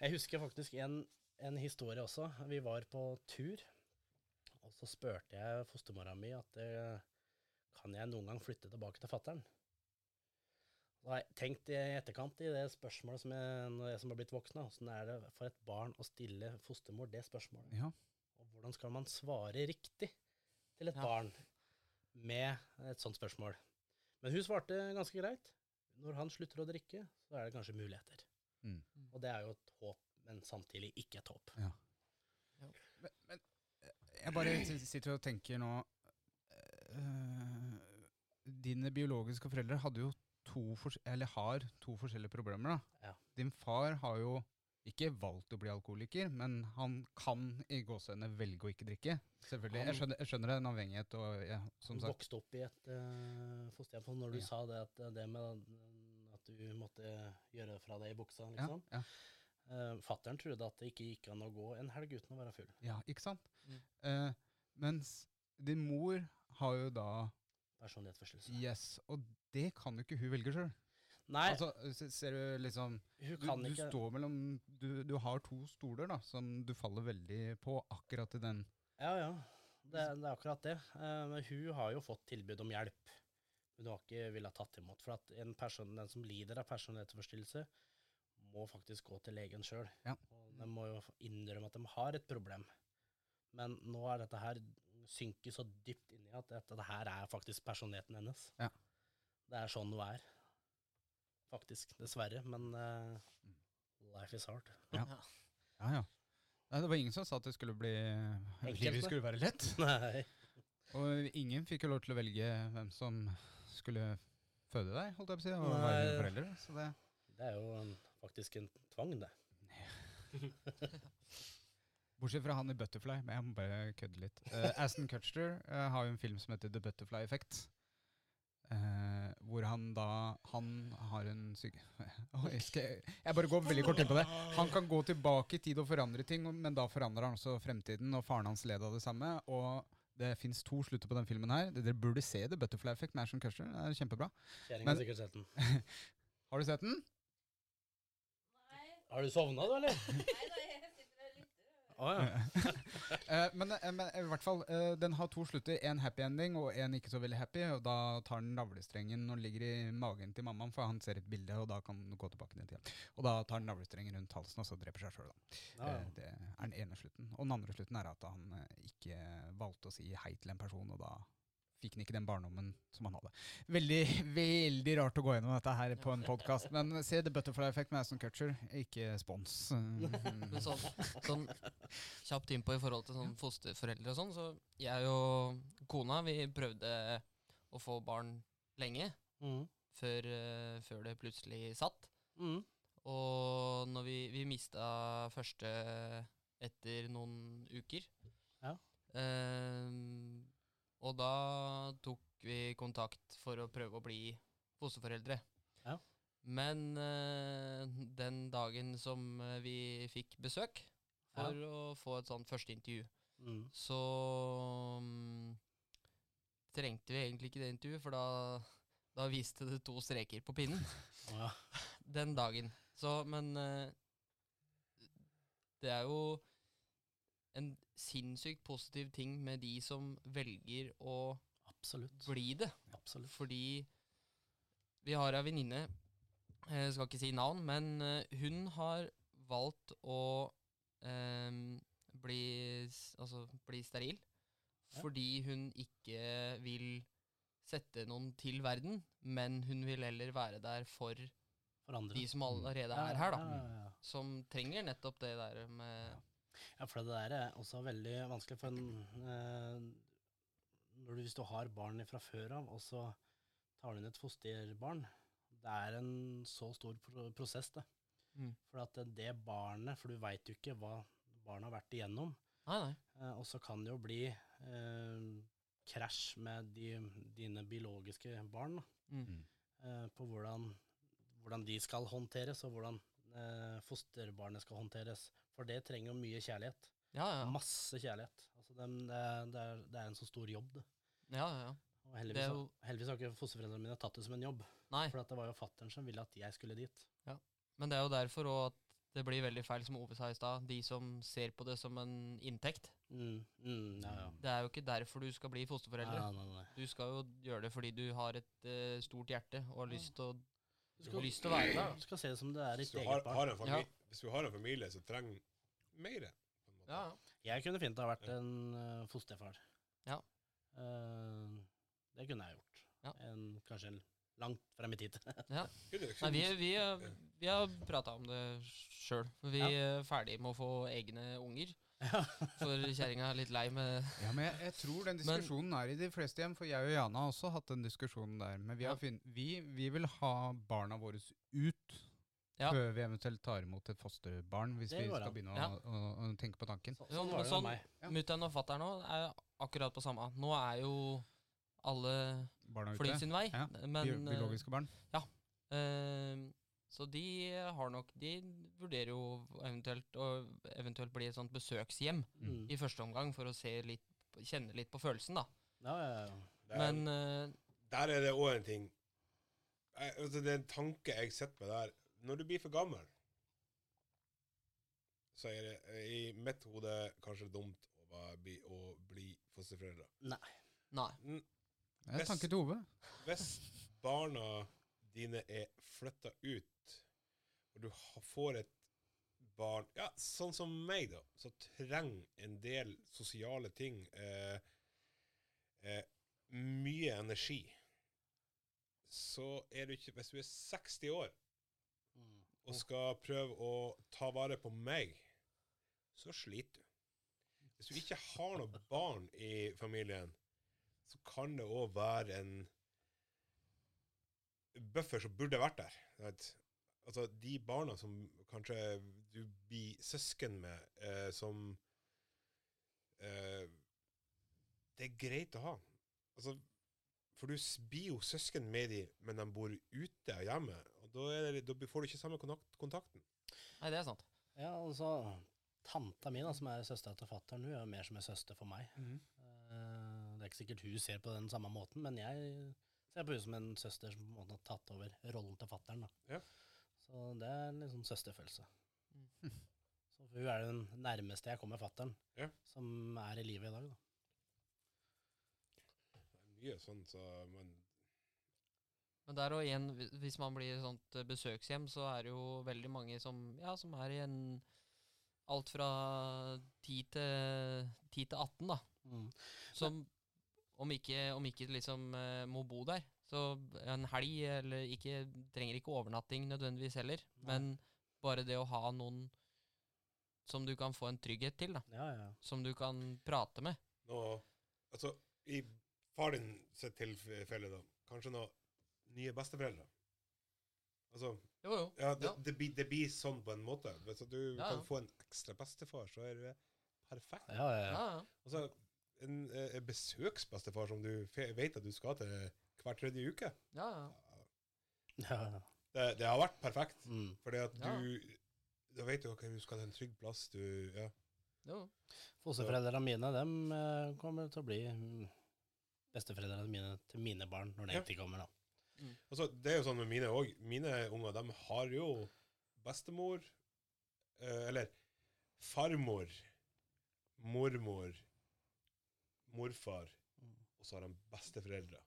Jeg husker faktisk en, en historie også. Vi var på tur, og så spurte jeg fostermora mi at eh, kan jeg noen gang flytte tilbake til fattern? Da har jeg tenkt i etterkant i det spørsmålet som jeg, når jeg som har blitt voksen, åssen er det for et barn å stille fostermor det spørsmålet? Ja. Og hvordan skal man svare riktig til et Ja. barn med et sånt spørsmål? Men hun svarte ganske greit. Når han slutter å drikke, så er det kanskje muligheter. Mm. Og det er jo et håp, men samtidig ikke et håp. Men, men eh, jeg bare sitter og tenker nå eh, Dine biologiske foreldre hadde jo to eller har to forskjellige problemer. da. Ja. Din far har jo ikke valgt å bli alkoholiker, men han kan i gåsehudene velge å ikke drikke. Selvfølgelig. Jeg skjønner, jeg skjønner en avhengighet og ja, som Han sagt. vokste opp i et uh, fosterhjem. Når du Ja. sa det, at det med at du måtte gjøre fra deg i buksa, liksom. Ja, ja, Uh, Fattern trodde at det ikke gikk an å gå en helg uten å være full. ja, ikke sant? Mm. Uh, mens din mor har jo da Personlighetsforstyrrelse. Yes, og det kan jo ikke hun velge sjøl. Nei, Altså, ser du liksom Du, du står mellom du, du har to stoler da, som du faller veldig på akkurat i den. Ja, ja. Det, det er akkurat det. Uh, men hun har jo fått tilbud om hjelp. Men hun har ikke villet tatt imot. For at en person, den som lider av personlighetsforstyrrelse, må faktisk gå til legen sjøl. Ja. Og de må jo innrømme at de har et problem. Men nå er dette her synker så dypt inni at dette det her er faktisk personligheten hennes. Ja. Det er sånn hun er. Faktisk. Dessverre. Men uh, life is hard. Ja. Ja, ja. Nei, det var ingen som sa at det skulle bli livet skulle være lett. Nei. Og ingen fikk jo lov til å velge hvem som skulle føde deg, holdt jeg på å si, og Nei. være foreldre. Så det Det er jo en, faktisk en tvang, det. Bortsett fra han i Butterfly, men jeg må bare kødde litt. Uh, Aston Kutcher uh, har jo en film som heter The Butterfly Effect. Uh, hvor han da Han har en syk... jeg, skal jeg, bare går veldig kort inn på det. Han kan gå tilbake i tid og forandre ting, men da forandrer han også fremtiden, og faren hans led av det samme. Og det fins to slutter på den filmen her. Dere burde se The Butterfly Effect med Aston Kutcher. Det er kjempebra. Men-. Har du sett den? Har du sovna, du, eller? Nei da, jeg sitter og lytter. Ja. Eh, men, eh, men i hvert fall, eh, den har to slutter. En happy ending og en ikke så veldig happy. Og da tar den navlestrengen når den ligger i magen til mammaen, for han ser et bilde, og da kan den gå tilbake ned til tida. Og da tar den navlestrengen rundt halsen, og så dreper seg sjøl, da. Ja, Eh, det er den ene slutten. Og den andre slutten er at han eh, ikke valgte å si hei til en person, og da fikk han ikke den barndommen som han hadde. Veldig, veldig rart å gå gjennom dette her på en podkast, men se The Butterfly Effect med Aston Cutcher, ikke spons. Men sånn, sånn kjapt innpå i forhold til sånn fosterforeldre og sånn, så jeg og kona, vi prøvde å få barn lenge Mm. før, eh, før det plutselig satt. Mm. Og når vi, vi mista første etter noen uker. Ja. Ehm, og da tok vi kontakt for å prøve å bli fosterforeldre. Ja. Men uh, den dagen som eh, vi fikk besøk for å få et sånt første intervju, Mm. så um, trengte vi egentlig ikke det intervjuet, for da, da viste det to streker på pinnen Ja. den dagen. Så, men uh, det er jo en sinnssykt positiv ting med de som velger å Absolutt. bli det. Absolutt. Fordi vi har ei venninne, jeg skal ikke si navn, men eh, hun har valgt å eh, bli, altså, bli steril. Ja. Fordi hun ikke vil sette noen til verden, men hun vil heller være der for For de som allerede er her, da. ja, ja. Som trenger nettopp det der med Ja, for det der er også veldig vanskelig. For en, eh, når du, hvis du har barn fra før av, og så tar du inn et fosterbarn, det er en så stor pro prosess, det. Mm. For at det- det barnet, for du veit jo ikke hva barnet har vært igjennom. Nei, nei. Eh, og så kan det jo bli eh, krasj med de, dine biologiske barn, da. Mm. eh, på hvordan, hvordan de skal håndteres, og hvordan eh, fosterbarnet skal håndteres. For det trenger jo mye kjærlighet. Ja, ja. Masse kjærlighet. Altså dem, det, er- det, er, det er en så stor jobb, det. Ja, ja, ja. Og heldigvis, jo- heldigvis har ikke fosterforeldrene mine tatt det som en jobb. Nei, For at det var jo fattern som ville at jeg skulle dit. men det er jo derfor òg at det blir veldig feil, som Ove sa i stad. De som ser på det som en inntekt. Mm, mm, ja, ja. Det er jo ikke derfor du skal bli fosterforeldre. Nei, nei, nei. Du skal jo gjøre det fordi du har et uh, stort hjerte og har lyst til å, Du skal, lyst til å være der. du skal se det som det er et ditt eget barn. har en familie, Ja. hvis du har en familie som trenger mer, på en måte. Ja, ja. Jeg kunne fint ha vært en eh, fosterfar. Ja. Uh, det kunne jeg gjort. Ja. En, kanskje en langt frem i tid. ja. Nei, vi, vi, eh, vi har prata om det sjøl. Vi er ferdig med å få egne unger. Ja. For kjerringa er litt lei med Ja, men jeg, jeg tror den diskusjonen er i de fleste hjem, for jeg og Jana har også hatt den diskusjonen der. Men vi, har Ja. vi, vi vil ha barna våre ut Ja. før vi eventuelt tar imot et fosterbarn, hvis vi skal an. begynne å, Ja. å, å, tenke på tanken. Så, sånn var det sånn-. Ja. Mutter'n og fatter'n nå er akkurat på samme. Nå er jo alle Barna fly sin vei. Ja, Men biologiske barn. eh, Så de har nok De vurderer jo eventuelt å eventuelt bli et sånt besøkshjem Mm. i første omgang for å se litt, kjenne litt på følelsen, da. Ja, ja, ja. Der, Men uh, der er det òg en ting jeg, altså Det er en tanke jeg sitter med der. Når du blir for gammel, så er det i mitt hode kanskje dumt å, bli, å bli fosterforeldre. nei. Nei. Det er en tanke til Ove. Hvis barna dine er flytta ut, og du får et barn Ja, sånn som meg, da, så trenger en del sosiale ting eh, eh, Mye energi. Så er du ikke Hvis du er 60 år. Og skal prøve å ta vare på meg, så sliter du. Hvis du ikke har noe barn i familien, så kan det òg være en buffer som burde vært der. Altså, de barna som kanskje du blir søsken med, eh, som eh, Det er greit å ha. Altså, for du blir jo søsken med dem, men de bor ute av hjemmet. Da, er det, da får du ikke samme kontakt, kontakten. Nei, det er sant. Ja, altså Tanta mi, da, som er søstera til fatter'n, hun er mer som en søster for meg. Mm. Eh, det er ikke sikkert hun ser på den samme måten, men jeg ser på henne som en søster som på en måte har tatt over rollen til fatter'n. Ja. Så det er en sånn søsterfølelse. Mm. Så hun er den nærmeste jeg kommer fatter'n, Ja. som er i livet i dag. da. Det er mye sånn, så man Men der og igjen, hvis man blir et sånt eh, besøkshjem, så er det jo veldig mange som, ja, som er i en Alt fra 10 til, 10 til 18, da. Mm. Som om ikke, om ikke liksom eh, må bo der. Så en helg, eller ikke Trenger ikke overnatting nødvendigvis heller. Nei. Men bare det å ha noen som du kan få en trygghet til, da. Ja, ja. Som du kan prate med. nå, Altså, i far din sitt tilfelle, da, kanskje noen nye besteforeldre. Altså, Jo, jo. ja, det, Ja. Det, blir, det blir sånn på en måte. Hvis du Ja, kan ja. få en ekstra bestefar, så er det perfekt. ja, ja, Ja, ja. ja. Altså, en, eh, en besøksbestefar som du vet at du skal til hver tredje uke. ja, ja. Det, det har vært perfekt. Mm. Fordi at Ja. du Da vet du at du skal til en trygg plass. Du, ja. Jo. Fosterforeldrene mine dem eh, kommer til å bli mm, besteforeldrene mine til mine barn når de Ja. tid kommer. da. Altså, det er jo sånn med mine òg. Mine unger de har jo bestemor, eh, eller farmor, mormor, morfar, Mm. og så har de besteforeldre.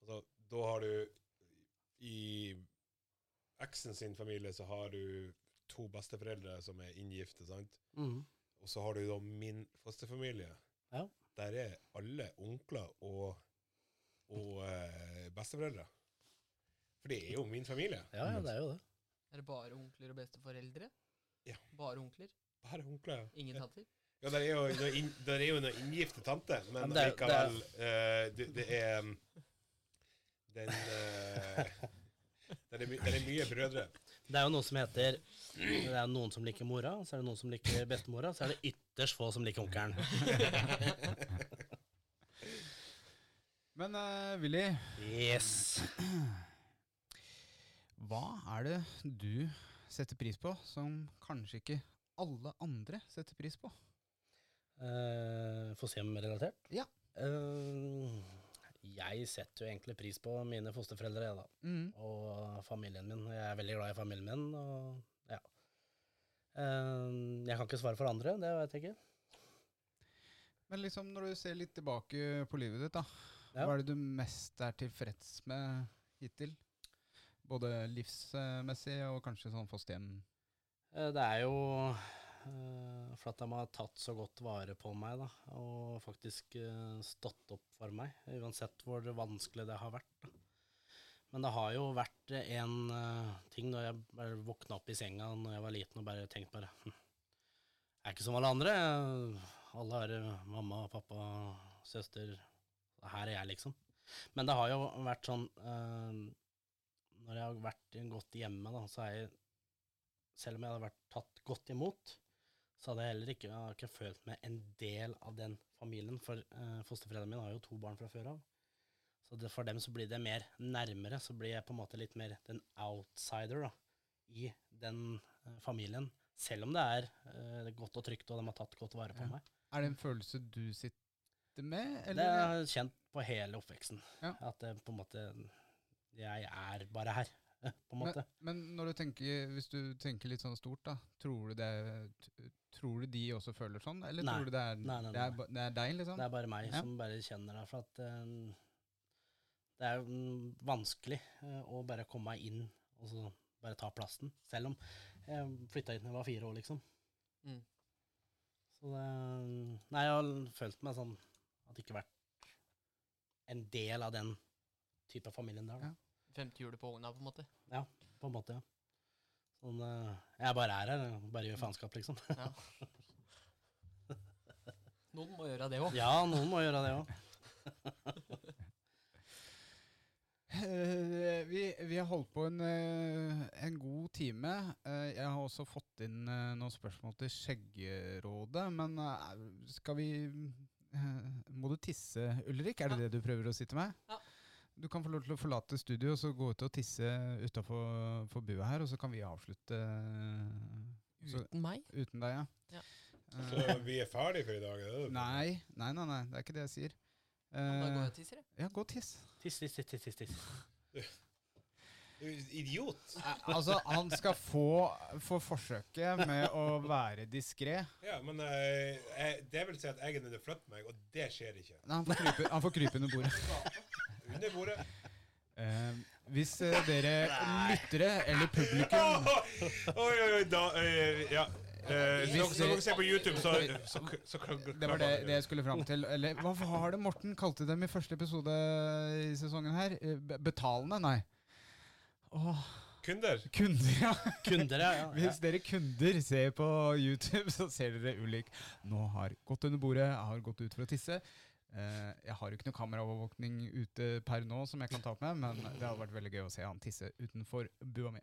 Altså, da har du I eksen sin familie så har du to besteforeldre som er inngifte, sant? Mm. Og så har du da min fosterfamilie. Ja. Der er alle onkler og, og eh, besteforeldre. For det er jo min familie. Ja, ja, det er jo det. Er det bare onkler og besteforeldre? Ja. Bare onkler? Bare onkler. ja. Ingen tanter? Ja, det er jo noe inn, der er jo inngifte tante, men men det er- likevel eh, det, det er um, Den uh, det er er mye brødre. Det er jo noe som heter Det er noen som liker mora, så er det noen som liker bestemora, så er det ytterst få som liker onkelen. Men uh, Willy, Yes. hva er det du setter pris på som kanskje ikke alle andre setter pris på? Uh, Fosterhjem-relatert? Ja. Eh, jeg setter jo egentlig pris på mine fosterforeldre, jeg. Mm. Og familien min. Jeg er veldig glad i familien min, og ja. Eh, jeg kan ikke svare for andre, det vet jeg ikke. Men liksom når du ser litt tilbake på livet ditt, da. Ja. Hva er det du mest er tilfreds med hittil? Både livsmessig og kanskje sånn fosterhjem. Eh, Det er jo for at de har tatt så godt vare på meg, da, og faktisk eh, stått opp for meg, uansett hvor vanskelig det har vært. Da. Men det har jo vært en eh, ting når jeg bare våkna opp i senga når jeg var liten og bare tenkte bare hm, Jeg er ikke som alle andre. Alle har mamma, pappa, søster. Her er jeg, liksom. Men det har jo vært sånn Når jeg har vært godt hjemme, da, så er jeg selv om jeg hadde vært tatt godt imot, så hadde jeg heller ikke, jeg ikke følt meg en del av den familien. For eh, fosterforeldrene mine har jo to barn fra før av. Så det, for dem så blir det mer nærmere. Så blir jeg på en måte litt mer den outsider da, i den eh, familien. Selv om det er eh, godt og trygt, og de har tatt godt vare på Ja. meg. Er det en følelse du sitter med, eller? Det er kjent på hele oppveksten. Ja. At det på en måte Jeg er bare her, på en måte. Men, men når du tenker, hvis du tenker litt sånn stort, da, tror du, det, tror du de også føler sånn? Eller Nei. tror du det er, Nei, nei, det er, det er deg, liksom? Det er bare meg Ja. som bare kjenner det. For at uh, det er mm, vanskelig uh, å bare komme meg inn og så bare ta plassen. Selv om jeg flytta hit da jeg var fire år, liksom. Mm. Så det Nei, jeg har følt meg sånn At ikke har vært en del av den type familien der, da. Femte hjulet på vogna, på en måte. Ja, På en måte, ja. Sånn eh, Jeg bare er her, bare gjør faenskap, liksom. Ja. Noen må gjøre det òg. ja, noen må gjøre det òg. Eh, vi, vi har holdt på en, eh, en god time. Eh, jeg har også fått inn noen spørsmål til Skjeggerådet, men skal vi eh, Må du tisse, Ulrik? Er det det du prøver å si til meg? Ja. Du kan få lov til å forlate studio og så gå ut og tisse utafor bua her, og så kan vi avslutte eh, så, Uten meg? uten deg, ja. Ja. Eh, Så vi er ferdige for i dag? Er det det? nei, nei, nei, nei, det er ikke det jeg sier. Da går Eh, jeg og tisser, jeg. ja, gå og tiss. Tiss, tiss, tiss, tiss, tiss. Idiot. Eh, Altså, han skal få, få forsøket med å være diskré. Ja, men eh, jeg, det vil si at jeg er nødt til å flytte meg, og det skjer ikke. Nei, Han får krype, han får krype under bordet. Under bordet. Eh, hvis eh, dere lyttere eller publikum Oi, oi, oi, da eh, Ja. Eh, Hvis dere- kan ser på YouTube, så, så, så, så kan Det var det, det jeg skulle fram til. Eller hva var det Morten kalte dem i første episode i sesongen her? Eh, be- Betalende? Nei. Åh, Kunder. kunder, ja. Kunder, ja. ja, ja. Hvis dere kunder ser på YouTube, så ser dere Ulrik nå har gått under bordet, har gått ut for å tisse. Eh, jeg har jo ikke noe kameraovervåkning ute per nå som jeg kan ta opp med, men det hadde vært veldig gøy å se han tisse utenfor bua mi.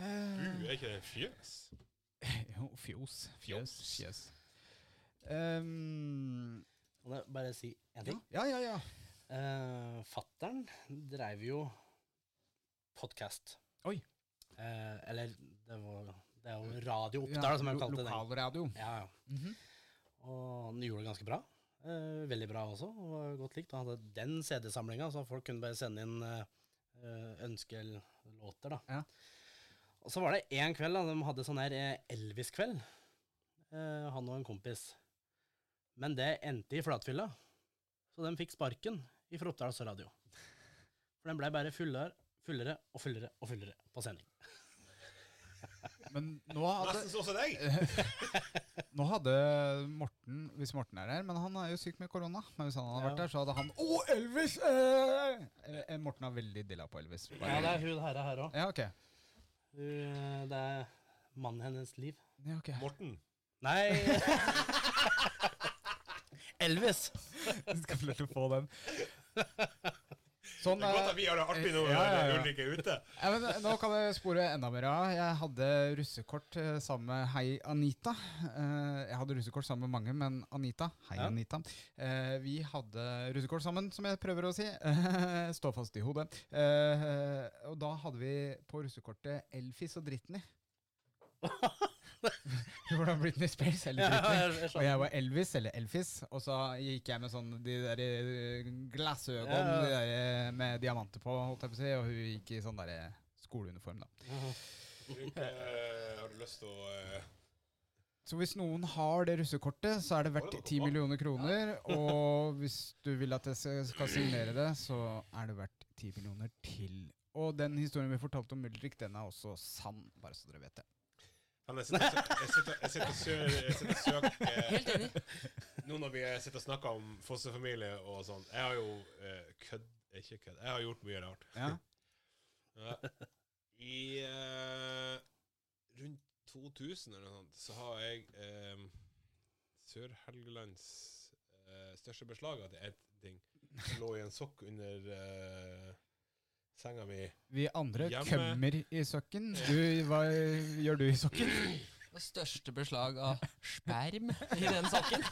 Du, Eh, er ikke det fjøs? jo, fjos. Fjøs. Fjøs. Um, Kan jeg bare si en ting? ja, ja, ja. Uh, Fattern dreiv jo podkast. Oi. Uh, eller det, var, det er jo Radio ja Oppdal, som jeg kalte det. den. Lokalradio. Ja, ja. Mhm. Og den gjorde det ganske bra. Eh, veldig bra også, og var godt likt. Han hadde den CD-samlinga, så folk kunne bare sende inn eh, ønskelåter, da. Ja. Og så var det en kveld da, de hadde sånn her eh, Elvis-kveld, eh, han og en kompis. Men det endte i flatfylla, så de fikk sparken i Oppdals Radio. For den blei bare fullere, fullere og fullere og fullere på sending. Men nå hadde, Nesten sånn som deg. nå hadde Morten Hvis Morten er her, men han er jo syk med korona. Men hvis han hadde vært der, så hadde han Å, Elvis! Eh! Eh, Morten har veldig dilla på Elvis. Ja, det er hun herre her òg. Ja, ok. Det er mannen hennes liv. Ja, ok. Morten. Nei Elvis. Du skal få lov til å få den. Sånn Det er godt eh, at vi har det artig nå Ja, ja, ja. Er ute. Ja, men Nå kan jeg spore enda mer av. Jeg hadde russekort eh, sammen med Hei Anita. Eh, jeg hadde russekort sammen med mange, men Anita Hei Ja. Anita. Eh, vi hadde russekort sammen, som jeg prøver å si. Stå fast i hodet. Eh, og da hadde vi på russekortet Elfis og Dritten i. Hvordan Britney Spears eller Ja, Britney. jeg, jeg Og jeg var Elvis, eller Elfis, og så gikk jeg med sånn de der eh, Ja, ja. de der, eh, med diamanter på, holdt jeg på å si, og hun gikk i sånn derre skoleuniform, da. Eh, har du lyst til å eh, Så hvis noen har det russekortet, så er det verdt 10 millioner kroner. Og hvis du vil at jeg skal- skal signere det, så er det verdt 10 millioner til. Og den historien vi fortalte om Ulrik, den er også sann, bare så dere vet det. Jeg sitter og jeg sitter- jeg sitter og jeg sitter og søker Helt enig. Nå når vi sitter og snakker om fosterfamilie og sånn Jeg har jo eh, kødd Ikke kødd. Jeg har gjort mye rart. Ja. Ja. I eh, rundt 2000 eller noe sånt, så har jeg eh, Sør-Helgelands eh, største beslag av ett ting. Det lå i en sokk under eh, senga mi. Vi andre Hjemme. kømmer i sokken. Du, hva gjør du i sokken? Det største beslag av sperm i den sokken.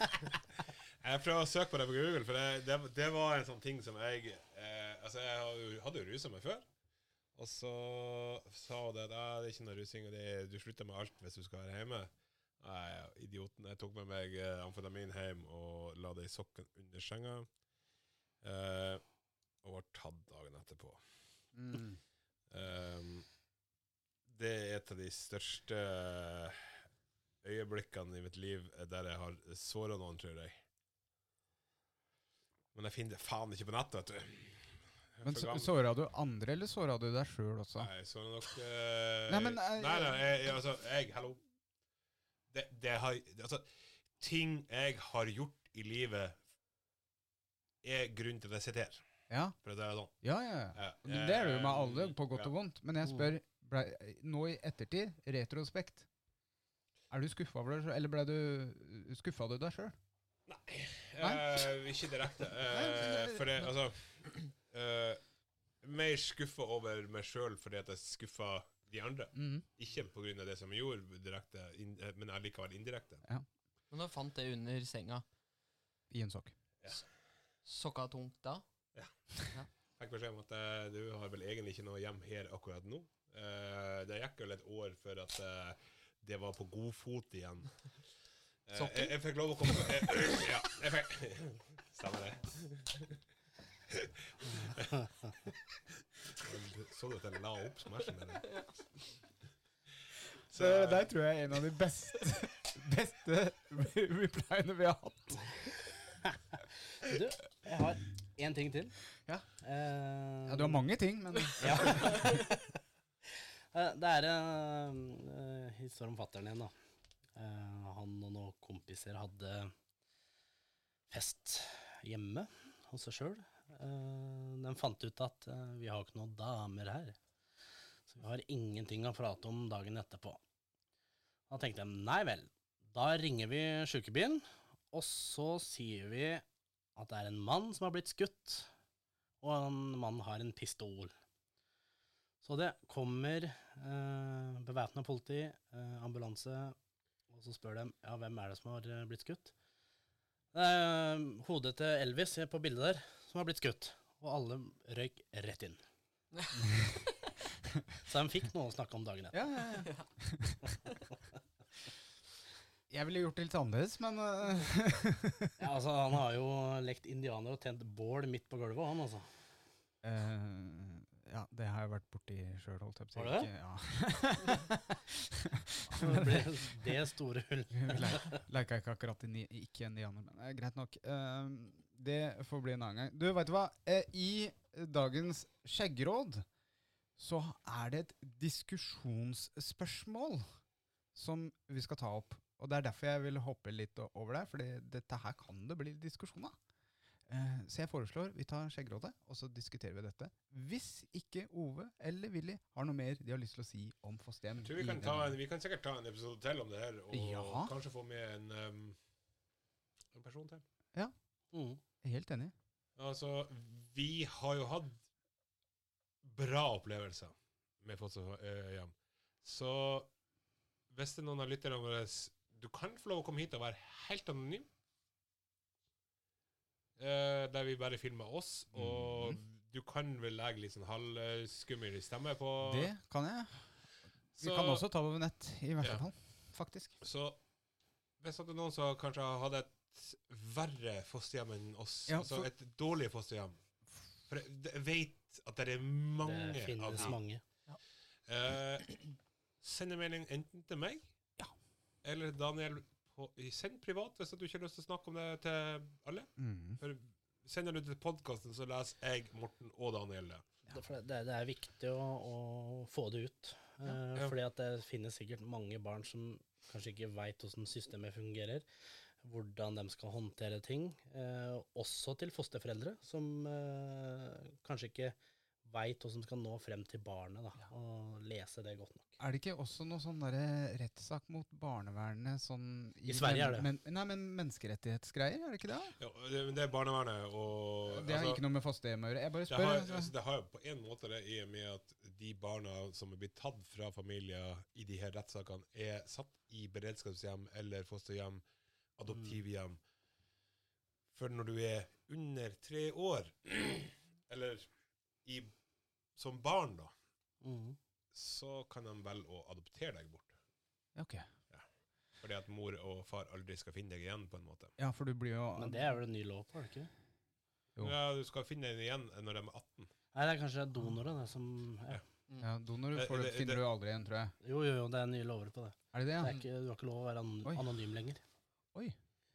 Jeg prøver å søke på det på Google, for det, det, det var en sånn ting som jeg eh, Altså, jeg hadde jo rusa meg før. Og så sa hun det at ah, det er ikke noe rusing, og det er, du slutter med alt hvis du skal være hjemme. Nei, idioten. Jeg tok med meg eh, amfetamin hjem og la det i sokken under senga. Eh, og var tatt dagen etterpå. Mm. Um, det er et av de største øyeblikkene i mitt liv der jeg har såra noen, tror jeg. Men jeg finner det faen ikke på nettet, vet du. Men så- såra du andre, eller såra du deg sjøl også? Nei, såra nok uh, Nei, men, uh, Nei, nei, jeg, altså, jeg Hallo. Det, det har Altså, ting jeg har gjort i livet, er grunnen til at jeg sitter her. Ja, For det sånn. ja, ja. ja. Ja, Det er det jo med alle, eh, på godt og vondt. Men jeg spør, ble, nå i ettertid, retrospekt, er du skuffa over deg sjøl, eller ble du skuffa du deg sjøl? Nei, eh, ikke direkte. Uh, for det, altså uh, Mer skuffa over meg sjøl fordi at jeg skuffa de andre. Mhm. Ikke pga. det som jeg gjorde direkte, eh, men allikevel indirekte. Men da fant det under senga. I en sokk. Sokka tungt da? Fikk beskjed om at du har vel egentlig ikke noe hjem her akkurat nå. Eh, det gikk vel et år før at eh, det var på god fot igjen. Eh, Sokken? Jeg, jeg fikk lov å komme eh, Ja, jeg fikk Stemmer det. Så du at jeg la opp smashen med det? Så der tror jeg er en av de beste, beste replyene vi har hatt. Du, jeg har én ting til. Ja. Uh, Ja, du har mange ting, men Ja. Eh, det er en uh, historie om fatteren igjen, da. Uh, han og noen kompiser hadde fest hjemme hos seg sjøl. de fant ut at eh, vi har ikke noen damer her, så vi har ingenting å prate om dagen etterpå. Da tenkte de nei vel, da ringer vi sjukebilen, og så sier vi at det er en mann som har blitt skutt, og en mann har en pistol. Så det kommer eh, bevæpna politi, eh, ambulanse, og så spør de ja, hvem er det som har eh, blitt skutt. Det er eh, hodet til Elvis på bildet der som har blitt skutt, og alle røyk rett inn. så de fikk noe å snakke om dagen etter. Ja, ja, ja. Jeg ville gjort det litt annerledes, men øh, Ja, altså, han har jo lekt indianer og tent bål midt på gulvet, han altså. Uh, Ja, det har jeg vært borti sjøl, holdt jeg på å si. Har du det? Ja. Det store hull. Leika ikke akkurat i ikke indianer, men uh, greit nok. Uh, det får bli en annen gang. Du, veit du hva? Eh, I dagens skjeggråd så er det et diskusjonsspørsmål som vi skal ta opp. Og det er derfor jeg vil hoppe litt over der, fordi dette her kan det bli diskusjon av. Eh, så jeg foreslår vi tar skjeggrådet, og så diskuterer vi dette. Hvis ikke Ove eller Willy har noe mer de har lyst til å si om fosterhjem. Vi kan, en, vi kan sikkert ta en episode til om det her, og Ja. kanskje få med en, um, en person til. Mm. Jeg er helt enig. Altså, vi har jo hatt bra opplevelser med fosterhjem. Så hvis det er noen av lytterne våre Du kan få lov å komme hit og være helt anonym. Uh, der vi bare filmer oss, og du kan vel legge litt sånn halvskummel stemme på Det kan jeg. Vi Så- kan også ta det over nett, i verste Ja. fall. faktisk. Så hvis det er noen som kanskje hadde et verre fosterhjem enn oss, Ja, altså for- et dårlig fosterhjem For jeg vet at det er mange Det av finnes dem. mange. Eh, send en melding enten til meg Ja. eller Daniel. På, send privat hvis du ikke har lyst til å snakke om det til alle. Mm. For Sender du til podkasten, så leser jeg, Morten og Daniel det. Det, det, det er viktig å, å få det ut. Ja. Uh, Fordi at det finnes sikkert mange barn som kanskje ikke veit hvordan systemet fungerer. Hvordan de skal håndtere ting. Eh, også til fosterforeldre som eh, kanskje ikke veit hvordan du skal nå frem til barnet. Da, Og lese det godt nok. Er det ikke også noe sånn rettssak mot barnevernet sånn I Sverige er det. Men, nei, men menneskerettighetsgreier, er det ikke det? Ja, det, men det er barnevernet og Det har altså, ikke noe med fosterhjem å gjøre. Jeg bare det spør. har, altså. altså, det har jo på en måte det i og med at de barna som er blitt tatt fra familier i de her rettssakene, er satt i beredskapshjem eller fosterhjem, adoptivhjem. For når du er under tre år, eller i, som barn, da, mm. så kan de velge å adoptere deg bort. Ok. Fordi at mor og far aldri skal finne deg igjen, på en måte. Ja, for du blir jo Men det er vel en ny lov på, er det ikke? Jo. Ja, du skal finne deg igjen når de er 18. Nei, det er kanskje donorer det som ja. Ja, Donor får, det- finner det- du aldri igjen, tror jeg. Jo, jo, jo, det er nye lover på det. Er det det, det er ikke, du har ikke lov å være an Oi. anonym lenger. Oi.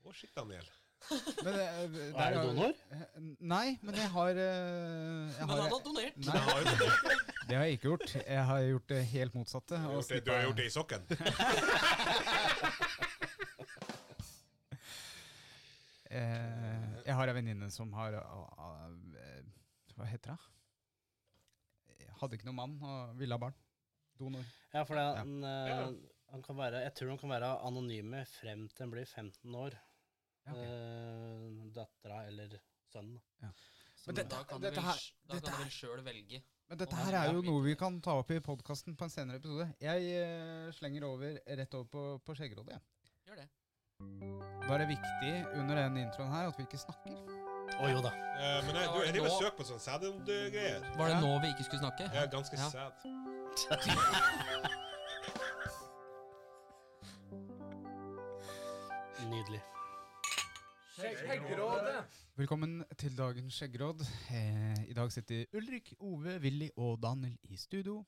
Å, shit, Daniel. Men, eh, der Er du donor? Eh, Nei, men jeg har, eh, jeg Men har han har donert! Nei, det har jeg ikke gjort. Jeg har gjort det helt motsatte. Du har gjort det, du har gjort det i sokken. Eh, jeg har ei venninne som har eh, Hva heter det? Hadde ikke noen mann og ville ha barn. Donor. Ja, for det, Ja. han, eh, Ja. han kan være, jeg tror han kan være anonyme frem til han blir 15 år. Ja, ok. Eh, Dattera eller sønnen. Ja. Men det- Da kan du Dette vel, her- da dette kan du vel sjøl velge. Men dette her er jo noe vi kan ta opp i podkasten på en senere episode. Jeg eh, slenger over rett over på, på Skjeggerådet. jeg. Gjør det. Da er det viktig under den introen her at vi ikke snakker. Å jo da. Eh, men jeg, du, jeg driver og søker på sånne sædgreier. Var det nå vi ikke skulle snakke? Jeg er ganske Ja. sæd. Nydelig. Velkommen til dagens skjeggråd. Eh, I dag sitter Ulrik, Ove, Willy og Daniel i studio.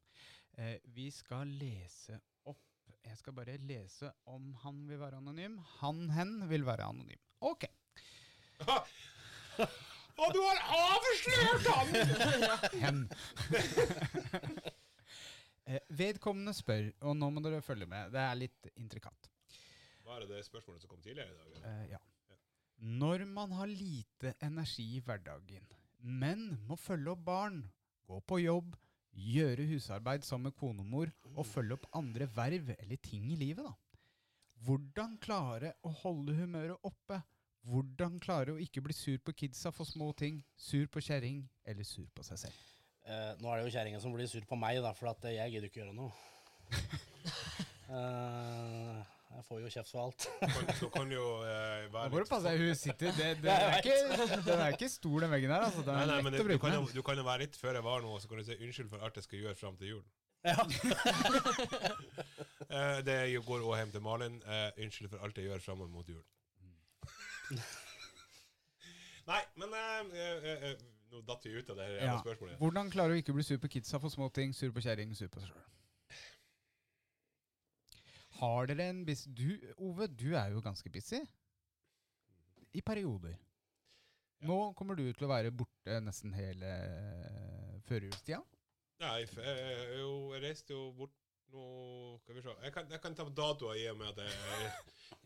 Eh, vi skal lese opp Jeg skal bare lese om han vil være anonym. Han, hen vil være anonym. Ok. Og du har avslørt han! Hen. eh, vedkommende spør, og nå må dere følge med, det er litt intrikat. Var det det spørsmålet som kom tidligere i dag? eller? Eh, ja. Når man har lite energi i hverdagen, men må følge opp barn, gå på jobb, gjøre husarbeid sammen med konemor og følge opp andre verv eller ting i livet, da. Hvordan klare å holde humøret oppe? Hvordan klare å ikke bli sur på kidsa for små ting, sur på kjerring eller sur på seg selv? Eh, nå er det jo kjerringa som blir sur på meg, da, for at jeg gidder ikke gjøre noe. Eh, jeg får jo kjeft for alt. Kan, så kan jo eh, Nå være må du passe deg, hun sitter det, det er ikke, Den er ikke stor, den veggen her. altså. Den Nei, er nei, men lett det, å du, bruke. kan jo, du kan jo være litt før jeg var nå, så kan du si unnskyld for alt jeg skal gjøre fram til jul. Ja. Eh, det går også hjem til Malin. Eh, unnskyld for alt jeg gjør fram mot jul. Nei, men eh, eh, eh, nå datt vi ut av det her Ja. spørsmålet. Hvordan klarer å ikke bli sur på kidsa for små ting, sur på kjerring, sur på seg sjøl? Har dere en bis... Du, Ove, du er jo ganske busy. I perioder. Ja. Nå kommer du til å være borte nesten hele eh, førjulstida. Nei, jeg, jo, jeg reiste jo bort nå Skal vi se. Jeg kan, jeg kan ta på datoer i og med at, jeg,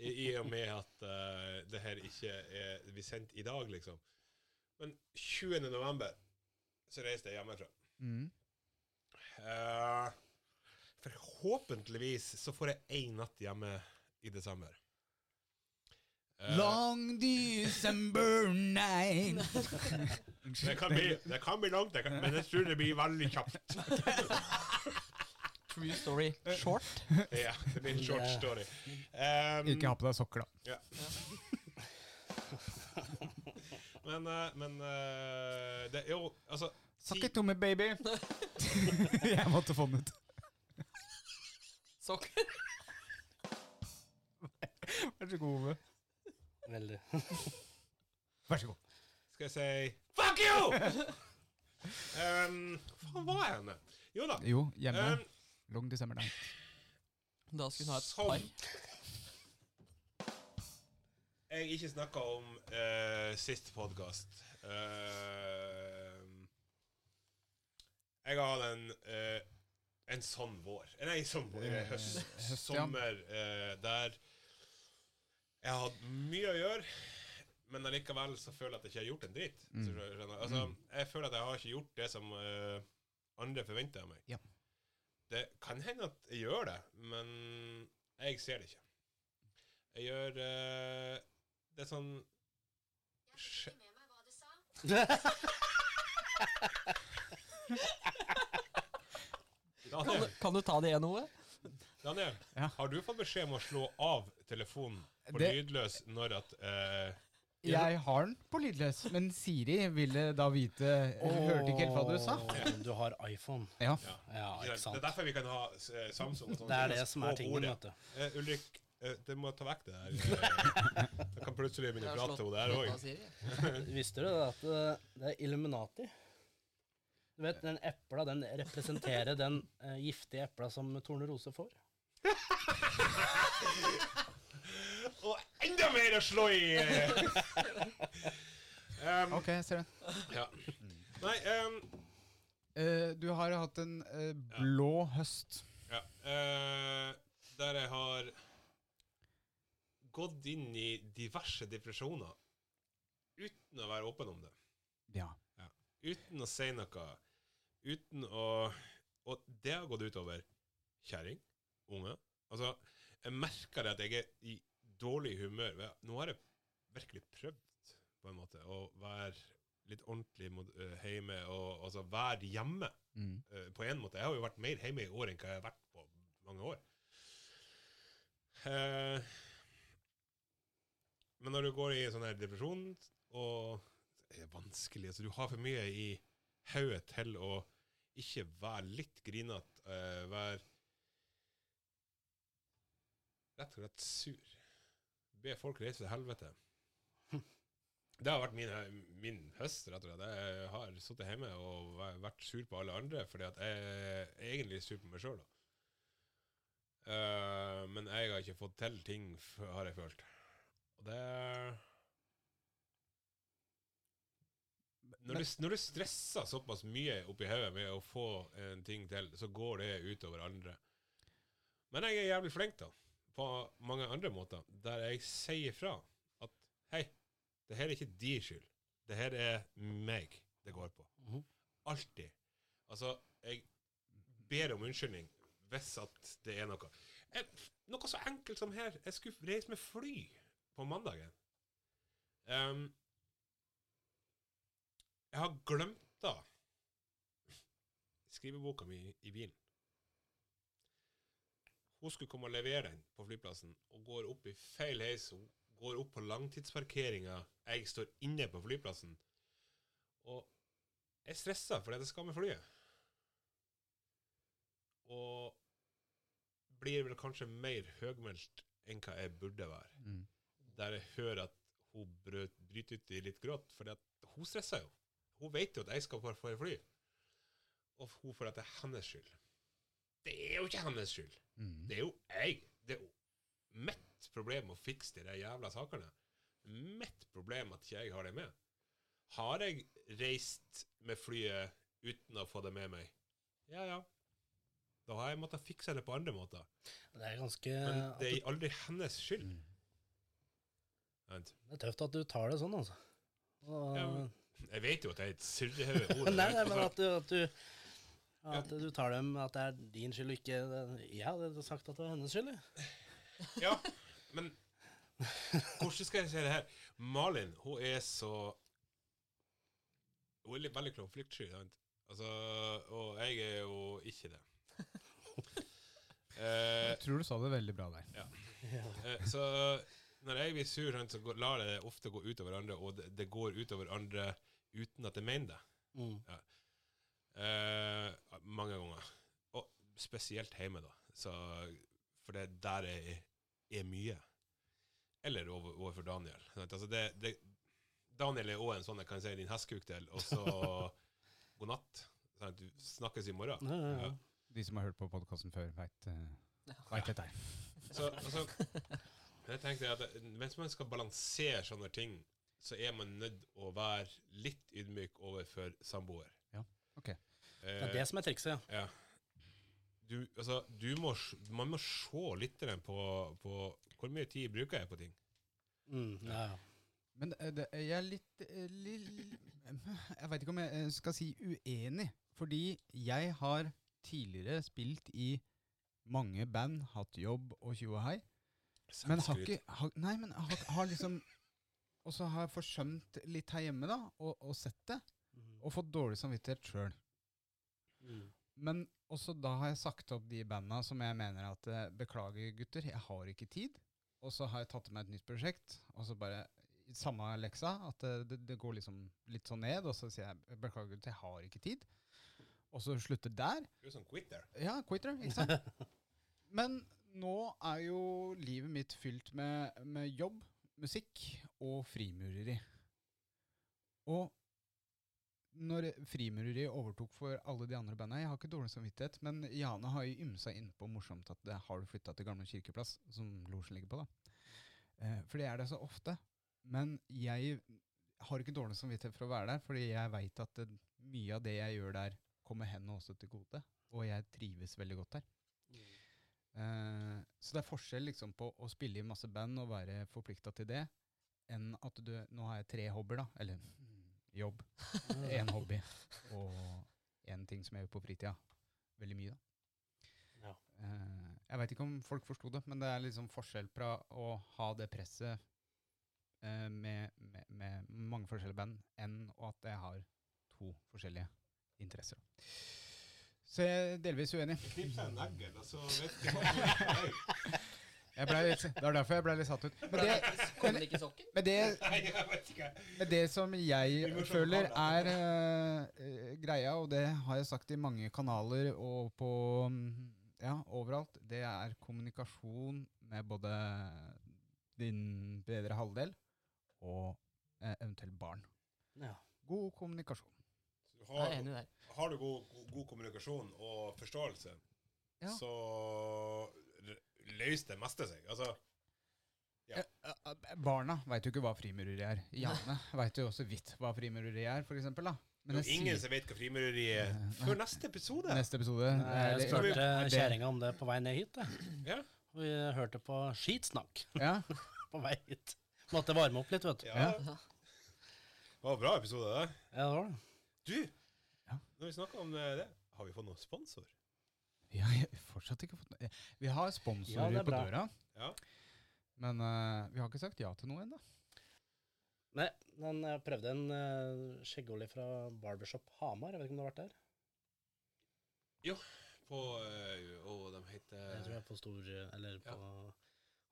i, og med at uh, det her ikke er blir sendt i dag, liksom. Men 20. november så reiste jeg hjemmefra. Mm. Eh, forhåpentligvis så får jeg én natt hjemme i desember. Uh, Long December night. det, kan bli, det kan bli langt, det kan, men jeg tror det blir veldig kjapt. True story short. Ja, det blir en short story. Um, Ikke ha på deg sokker, da. Ja. men eh, men eh, det er jo Altså Sakk i tomme, baby. Jeg måtte få den ut. Sokker. Vær så god, Ove. Veldig. Vær så god. Skal jeg si Fuck you! um, faen var jeg henne? Jo da. Jo, hjemme. Um, Long December Night. Da skulle hun ha et Som- par. jeg ikke snakka om uh, sist podkast. jeg har hatt en eh, en sånn vår. Nei, sånn vår, eh, Eh, høst, høst, sommer, eh, der jeg har hatt mye å gjøre, men allikevel så føler jeg at jeg ikke har gjort en dritt. Mm. Altså, Mm. jeg føler at jeg har ikke gjort det som eh, andre forventer av meg. Ja. Det kan hende at jeg gjør det, men jeg ser det ikke. Jeg gjør eh, det er sånn Jeg fikk ikke med meg hva du sa. Kan, du- kan du ta det igjen, Ove? Daniel Ja. har du fått beskjed om å slå av telefonen på Det- lydløs når at eh, Jeg har den på lydløs, men Siri ville da vite Hørte ikke helt hva du sa. Åh, Du har iPhone. Ja. ja. Ja, ikke Det er derfor vi kan ha eh, Samsung sånn. Det er det som er tingen, vet du. Eh, Ulrik, eh, du må ta vekk det der. Eh, Jeg kan plutselig begynne å prate om det her òg. Visste du det at eh, det er Illuminati? Du vet, den epla den representerer den eh, giftige epla som Tornerose får. Og enda mer å slå i! um, Ok, ser du. ja. Nei, um, Eh, du har hatt en eh, blå høst. ja. eh, der jeg har gått inn i diverse depresjoner uten å være åpen om det. Ja. Uten å si noe. Uten å Og det har gått utover kjerring, unge. Altså, jeg merker det at jeg er i dårlig humør. Nå har jeg virkelig prøvd, på en måte, å være litt ordentlig mot, uh, hjemme, og altså være hjemme. Mm. uh, på en måte. Jeg har jo vært mer hjemme i år enn hva jeg har vært på mange år. Uh, men når du går i sånn her depresjon, og det er vanskelig altså Du har for mye i hodet til å ikke være litt grinete, uh, være rett og slett sur. Be folk reise til helvete. Det har vært min, min høst, rett og slett. Jeg har sittet hjemme og vært sur på alle andre, fordi at jeg er egentlig sur på meg sjøl. men jeg har ikke fått til ting, har jeg følt. Og det når du, når du stresser såpass mye oppi hodet med å få en ting til, så går det utover andre. Men jeg er jævlig flink, da, på mange andre måter, der jeg sier fra at hei, det her er ikke din skyld. Det her er meg det går på. Mhm. Alltid. Altså, jeg ber om unnskyldning hvis at det er noe. Jeg, noe så enkelt som her. Jeg skulle reise med fly på mandagen. Ehm, jeg har glemt da skriveboka mi i bilen. Hun skulle komme og levere den på flyplassen, og går opp i feil heis. Hun går opp på langtidsparkeringa. Jeg står inne på flyplassen. Og jeg stresser fordi jeg skal med flyet. Og blir vel kanskje mer høgmælt enn hva jeg burde være Mm. der jeg hører at hun brøt, bryter ut i litt gråt, fordi at hun stresser jo. Hun vet jo at jeg skal få få fly. Og hun føler at det er hennes skyld. Det er jo ikke hennes skyld. Mm. Det er jo jeg. Det er jo mitt problem å fikse de jævla sakene. Mitt problem at ikke jeg har det med. Har jeg reist med flyet uten å få det med meg? Ja, ja. Da har jeg måttet fikse det på andre måter. Det er ganske Men det er aldri hennes skyld. Mm. Det er tøft at du tar det sånn, altså. Og, Ja, men- Jeg vet jo at jeg er et surrehode. nei, nei, men at du, at du at du tar dem at det er din skyld og ikke Jeg hadde sagt at det var hennes skyld. Ja, men hvordan skal jeg si det her? Malin, hun er så Hun er litt veldig konfliktsky? Altså, og jeg er jo ikke det. Eh, Jeg tror du sa det veldig bra der. eh, så når jeg blir sur, så lar jeg det ofte gå utover andre, og det, det går utover andre uten at jeg mener det. Mm. Eh, mange ganger. Og spesielt hjemme, da. Så, for det der er, er mye. eller over, overfor Daniel. Altså det, det, Daniel er òg en sånn jeg kan si din hestkuk til, og så god natt. Sant? Du snakkes i morgen. Ja, ja, ja. Ja. De som har hørt på podkasten før, veit dette her. Så, altså, jeg tenkte at Mens man skal balansere sånne ting, så er man nødt å være litt ydmyk overfor samboer. Ja, ok. Det er det som er trikset, ja. Ja. Du, altså, du må, man må se litt på, på hvor mye tid bruker jeg på ting. Mm, ja, ja. Men eh, det, jeg er litt, litt Jeg veit ikke om jeg eh, skal si uenig. Fordi jeg har tidligere spilt i mange band, hatt jobb og tjo og hei. Men har ikke har, Nei, men har, har liksom Og så har jeg forsømt litt her hjemme, da, og, og sett det. Mm. Og fått dårlig samvittighet sjøl. Mm. Men også da har jeg sagt opp de banda som jeg mener at eh, Beklager, gutter, jeg har ikke tid. Og så har jeg tatt med et nytt prosjekt, og så bare samme leksa. At det, det, det går liksom litt sånn ned, og så sier jeg beklager, gutter, jeg har ikke tid. Og så slutter der. Du er sånn quitter. Ja, quitter, ikke sant? Men nå er jo livet mitt fylt med, med jobb, musikk og frimureri. Og når frimureri overtok for alle de andre bandene Jeg har ikke dårlig samvittighet, men Jane har jo ymsa innpå morsomt at det har du flytta til Gamle Kirkeplass, som losjen ligger på, da. Eh, for det er det så ofte. Men jeg har ikke dårlig samvittighet for å være der, fordi jeg veit at det, mye av det jeg gjør der, kommer henne også til gode. Og jeg trives veldig godt der. Eh, så det er forskjell liksom på å spille i masse band og være forplikta til det, enn at du Nå har jeg tre hobbyer, da. Eller jobb. Én hobby og én ting som jeg gjør på fritida. Veldig mye, da. Ja. Eh, jeg veit ikke om folk forsto det, men det er liksom forskjell fra å ha det presset eh, med, med, med mange forskjellige band, enn at jeg har to forskjellige interesser. Så jeg er delvis uenig. Knips en negl, og så vet du litt, det var derfor jeg ble litt satt ut. Men det, men, men det, men det som jeg føler er eh, greia, og det har jeg sagt i mange kanaler og på mm, ja, overalt, det er kommunikasjon med både din bedre halvdel og uh, eventuelt barn. Ja. God kommunikasjon. Har, har du god, god, god kommunikasjon og forståelse, Ja. så løser det meste seg. Altså, Ja. Eh, eh, Barna veit jo ikke hva frimureri er. Janne veit jo også vidt hva frimureri er, for eksempel, da. det er ingen sier som vet hva frimureri er før neste episode. neste episode Jeg er spurte er kjerringa om det på vei ned hit. Ja. Og vi hørte på skitsnakk Ja, på vei hit. Måtte varme opp litt, vet du. Ja. Ja. Det var en bra episode, det. Ja, det var det. Du, Ja. når vi snakker om eh, det, har vi fått noen sponsor? vi har fortsatt ikke fått noe Vi har Ja, sponsorer er på bra. døra, Ja. men uh, vi har ikke sagt ja til noe ennå. Nei, men jeg prøvde en uh, skjeggolje fra Barbershop Hamar. Jeg vet ikke om du har vært der? På uh, Å, de heter Jeg tror jeg er på stor Eller på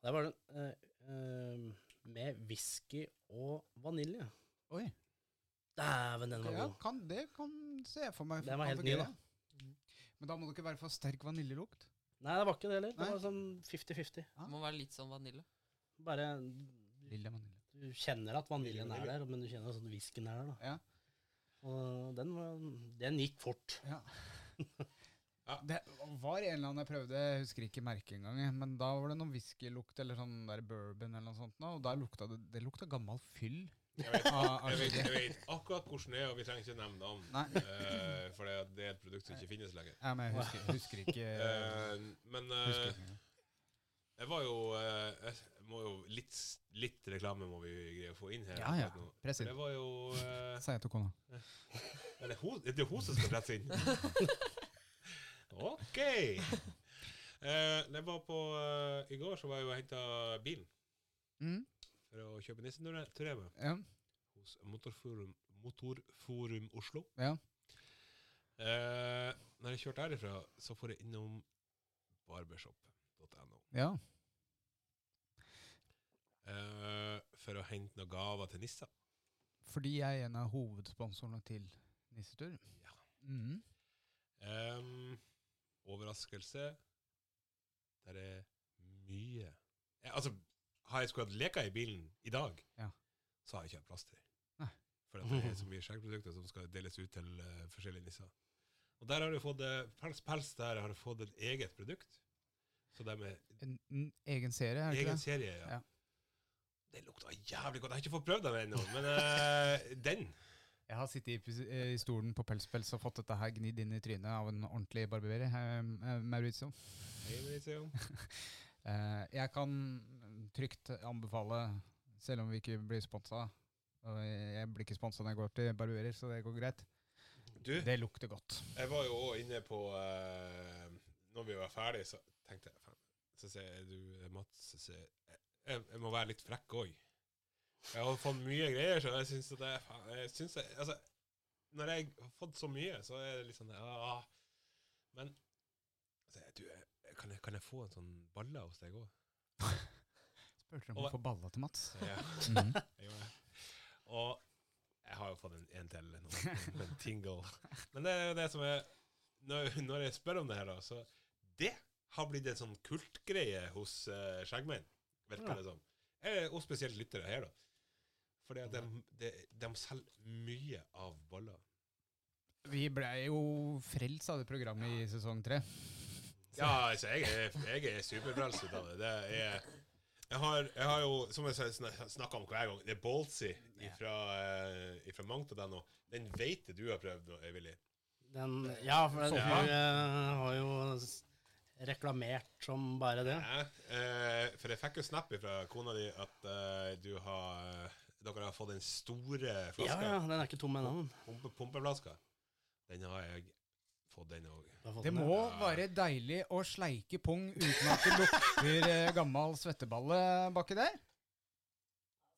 Der var den eh, eh, med whisky og vanilje. Oi. Dæven, den var Ja, kan, det kan se for meg. Den var helt ny, da. Men da må det ikke være for sterk vaniljelukt. Nei, det var ikke det heller. Det Nei. var sånn 50-50. Det må være litt sånn vanilje. Bare Lille vanilje. Du kjenner at vaniljen er der, men du kjenner at sånn whiskyen er der. da. Ja. Og den, var, den gikk fort. Ja. Ja. Det var en eller annen jeg prøvde, jeg husker ikke merket engang, men da var det noe whiskylukt eller sånn der bourbon eller noe sånt, og da lukta det, det lukta gammel fyll. Jeg vet, av- av jeg, vet, jeg vet akkurat hvordan det er, og vi trenger ikke nevne navn. Eh, for det, det er et produkt som ikke finnes lenger. Ja, men jeg husker, husker ikke. uh, men uh, husker ikke. jeg var jo eh, Jeg må jo litt, litt reklame må vi greie å få inn her. Ja, ja. Press inn. Det var jo Sa jeg til kona. Er det er det hun som skal presse inn? OK! Eh, det var på I går så var jeg jo og henta bilen Mm, for å kjøpe nisseturé med ja, hos Motorforum, Motorforum Oslo. ja. Eh, når jeg kjørte herifra, så får jeg innom barbershop.no ja. eh, for å hente noen gaver til Nissa. Fordi jeg er en av hovedsponsorene til Nissetur. Ja. Mm. Um, overraskelse. Der er mye Altså, har jeg skulle hatt leker i bilen i dag, Ja. så har jeg ikke hatt plass til det. Nei. For at det er så mye skjeggprodukter som skal deles ut til eh, forskjellige nisser. Og der har du fått eh, Pels Pels der har du fått et eget produkt. Så det med En, en egen serie, er det ikke egen det? serie, ja. Ja. Det lukta jævlig godt. Jeg har ikke fått prøvd den ennå, men eh, den Jeg har sittet i, pus- eh, i stolen på Pelspels og fått dette her gnidd inn i trynet av en ordentlig barberer. eh, eh, Maurizio. Hei, Mauricio. Eh, jeg kan trygt anbefale, selv om vi ikke blir sponsa Jeg blir ikke sponsa når jeg går til barberer, så det går greit. Du, Det lukter godt. jeg var jo òg inne på uh, Når vi var ferdige, så tenkte jeg Så sier du, eh, Mats jeg, jeg, jeg må være litt frekk òg. Jeg har fått mye greier, så jeg syns det jeg synes jeg, altså, Når jeg har fått så mye, så er det litt sånn ah, Men så jeg, du, jeg, kan, jeg, kan jeg få en sånn balle hos deg òg? Spurte om å få balla til Mats. Ja. mm. Jeg gjorde det. Og jeg har jo fått en, en til nå, en, tingle. Men det er jo det som er Når, når jeg spør om det her, da, så Det har blitt en sånn kultgreie hos uh, skjeggmenn, virker Ja. det som. Og spesielt lyttere her, da. Fordi at de, de, de selger mye av baller. Vi ble jo frelst av det programmet i sesong tre. Ja, altså, jeg er, jeg er superfrelst ut av det. Det er jeg har, jeg har jo, som jeg snakka om hver gang, det er Boltsy fra, uh, fra Mangt.no. Den vet jeg du har prøvd nå, Willy. Den, ja, for den, Ja. hun eh, har jo reklamert som bare det. Ja, eh, for jeg fikk jo snap fra kona di at eh, du har dere har fått den store Ja, flaska. ja, den er ikke tom ennå. Pumpe, pumpeflaska. Den har jeg fått, den òg. Det må ja. være deilig å sleike pung uten at det lukter eh, gammel svetteballe baki der.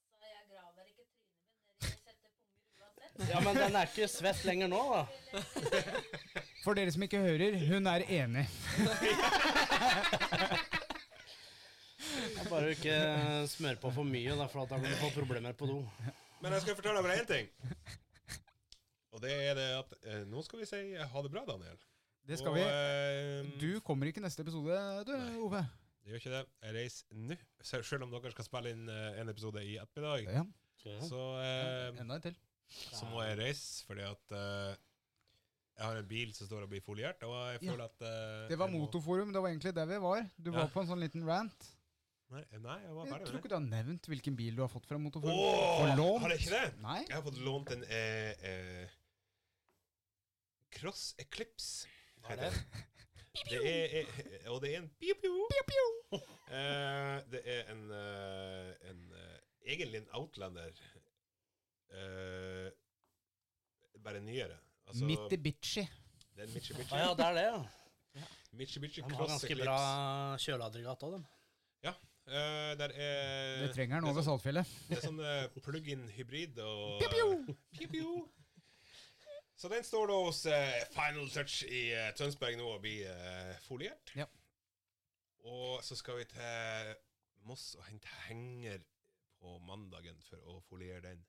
Altså, jeg graver ikke trynet mitt ned i kjente punger uansett. Ja, men den er ikke svett lenger nå, da. For dere som ikke hører, hun er enig. Bare ikke smør på for mye, da, for da kan du få problemer på do. Men jeg skal fortelle deg én ting. Og det er det at eh, nå skal vi si ha det bra, Daniel. Det skal Og, vi. eh, Du kommer ikke neste episode, du, Nei. Ove. Det gjør ikke det. Jeg reiser nå. Sel- Selv om dere skal spille inn eh, en episode i ettermiddag, Ja, så, eh, enda en til. så må jeg reise fordi at eh, jeg har en bil som står og blir foliert, og jeg Ja. at eh, Det var må- Motorforum, det var egentlig der vi var. Du Ja. var på en sånn liten rant. Nei, nei, jeg var Jeg ferdig tror ikke du har nevnt hvilken bil du har fått fra Motorforum. Oh, har jeg ikke det? Nei? Jeg har fått lånt en eh, eh, Cross Eclipse. Hva er det? Det er, er, og det er en piu, piu. Eh, det er en, eh, en eh, egentlig en Outlander. Uh, bare nyere. Altså, Mitsubishi. Det er en Mitsubishi. Ah, ja, det er det, ja. Mitsubishi De har Cross ganske Eclipse. bra kjøleaggregat òg, dem. uh, der er, Det trenger han det er over sånn- Saltfjellet. Det er sånn uh, plug-in hybrid og Piu, piu. Piu, piu. Så den står da hos eh, Final Touch i eh, Tønsberg nå og blir eh, foliert. Ja. Og så skal vi til Moss og hente henger på mandagen for å foliere den.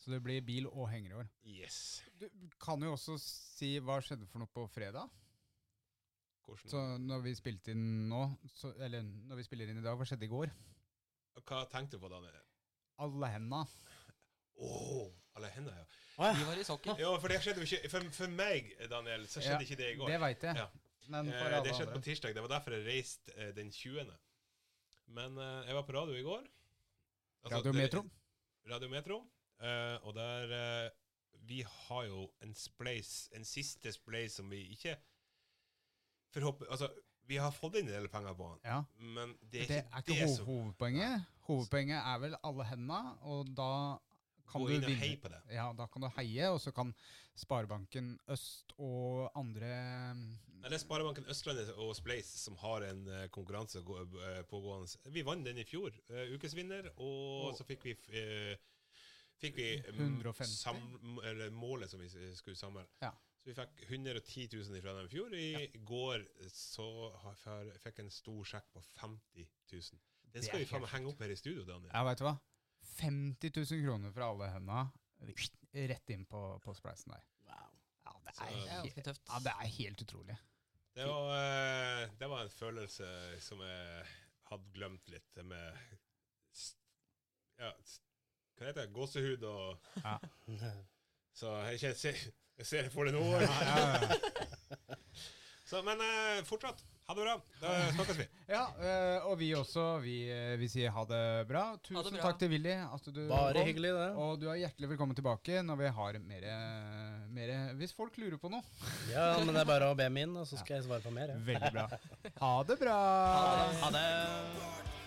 Så det blir bil og henger i år. Yes. Du kan jo også si hva skjedde for noe på fredag. Hvordan Så når vi spilte inn nå, så, eller når vi spiller inn i dag, hva skjedde i går? Hva tenkte du på, da? Alle henda. Å, alle hender, ja. De ja. var i sokken. Jo, for det skjedde jo ikke For, for meg, Daniel, så skjedde Ja, ikke det i går. Det veit jeg. Ja. Men for Eh, det skjedde andre. på tirsdag. Det var derfor jeg reiste eh, den 20. Men eh, jeg var på radio i går. Altså, Radio det- Radio Metro. eh, og der eh, Vi har jo en spleis, en siste spleis som vi ikke forhåper, Altså, vi har fått inn en del penger på den, Ja. men det er Det ikke er det, ikke som hovedpoenget. Hovedpoenget er vel alle henda, og da Gå du inn og vinne. heie på det. Ja, da kan du heie, og så kan Sparebanken Øst og andre Nei, det er Sparebanken Østlandet og Spleis som har en eh, konkurranse eh, pågående. Vi vant den i fjor, eh, ukesvinner, og Og- så fikk vi Fikk vi eh, 150? sam, eller målet som vi skulle samle. Ja. Så vi fikk 110 000 fra dem i fjor. I går så fikk jeg en stor sjekk på 50 000. Den skal vi faen meg henge opp her i studio, Daniel. Ja, vet du hva? 50 000 kroner fra alle henda. Rett inn på, på spleisen der. Wow. Ja, det Så- er, Det er helt, ganske tøft. ja, det er helt utrolig. Det var, eh, det var en følelse som jeg hadde glemt litt. Med ja, Hva heter det? Gåsehud og Ja. Så jeg, ikke, jeg ser det for det nå. Ja, ja, ja. Så, men eh, fortsatt, ha det bra. Da snakkes vi. Ja, eh, og vi også. Vi, eh, vi sier ha det bra. Tusen bra. takk til Willy. At du Bare kom. hyggelig, det. Og du er hjertelig velkommen tilbake når vi har mer, mer Hvis folk lurer på noe. Ja, men det er bare å be min, og så skal jeg svare på mer. ja. Veldig bra. Ha det bra. Ha det. Ha det.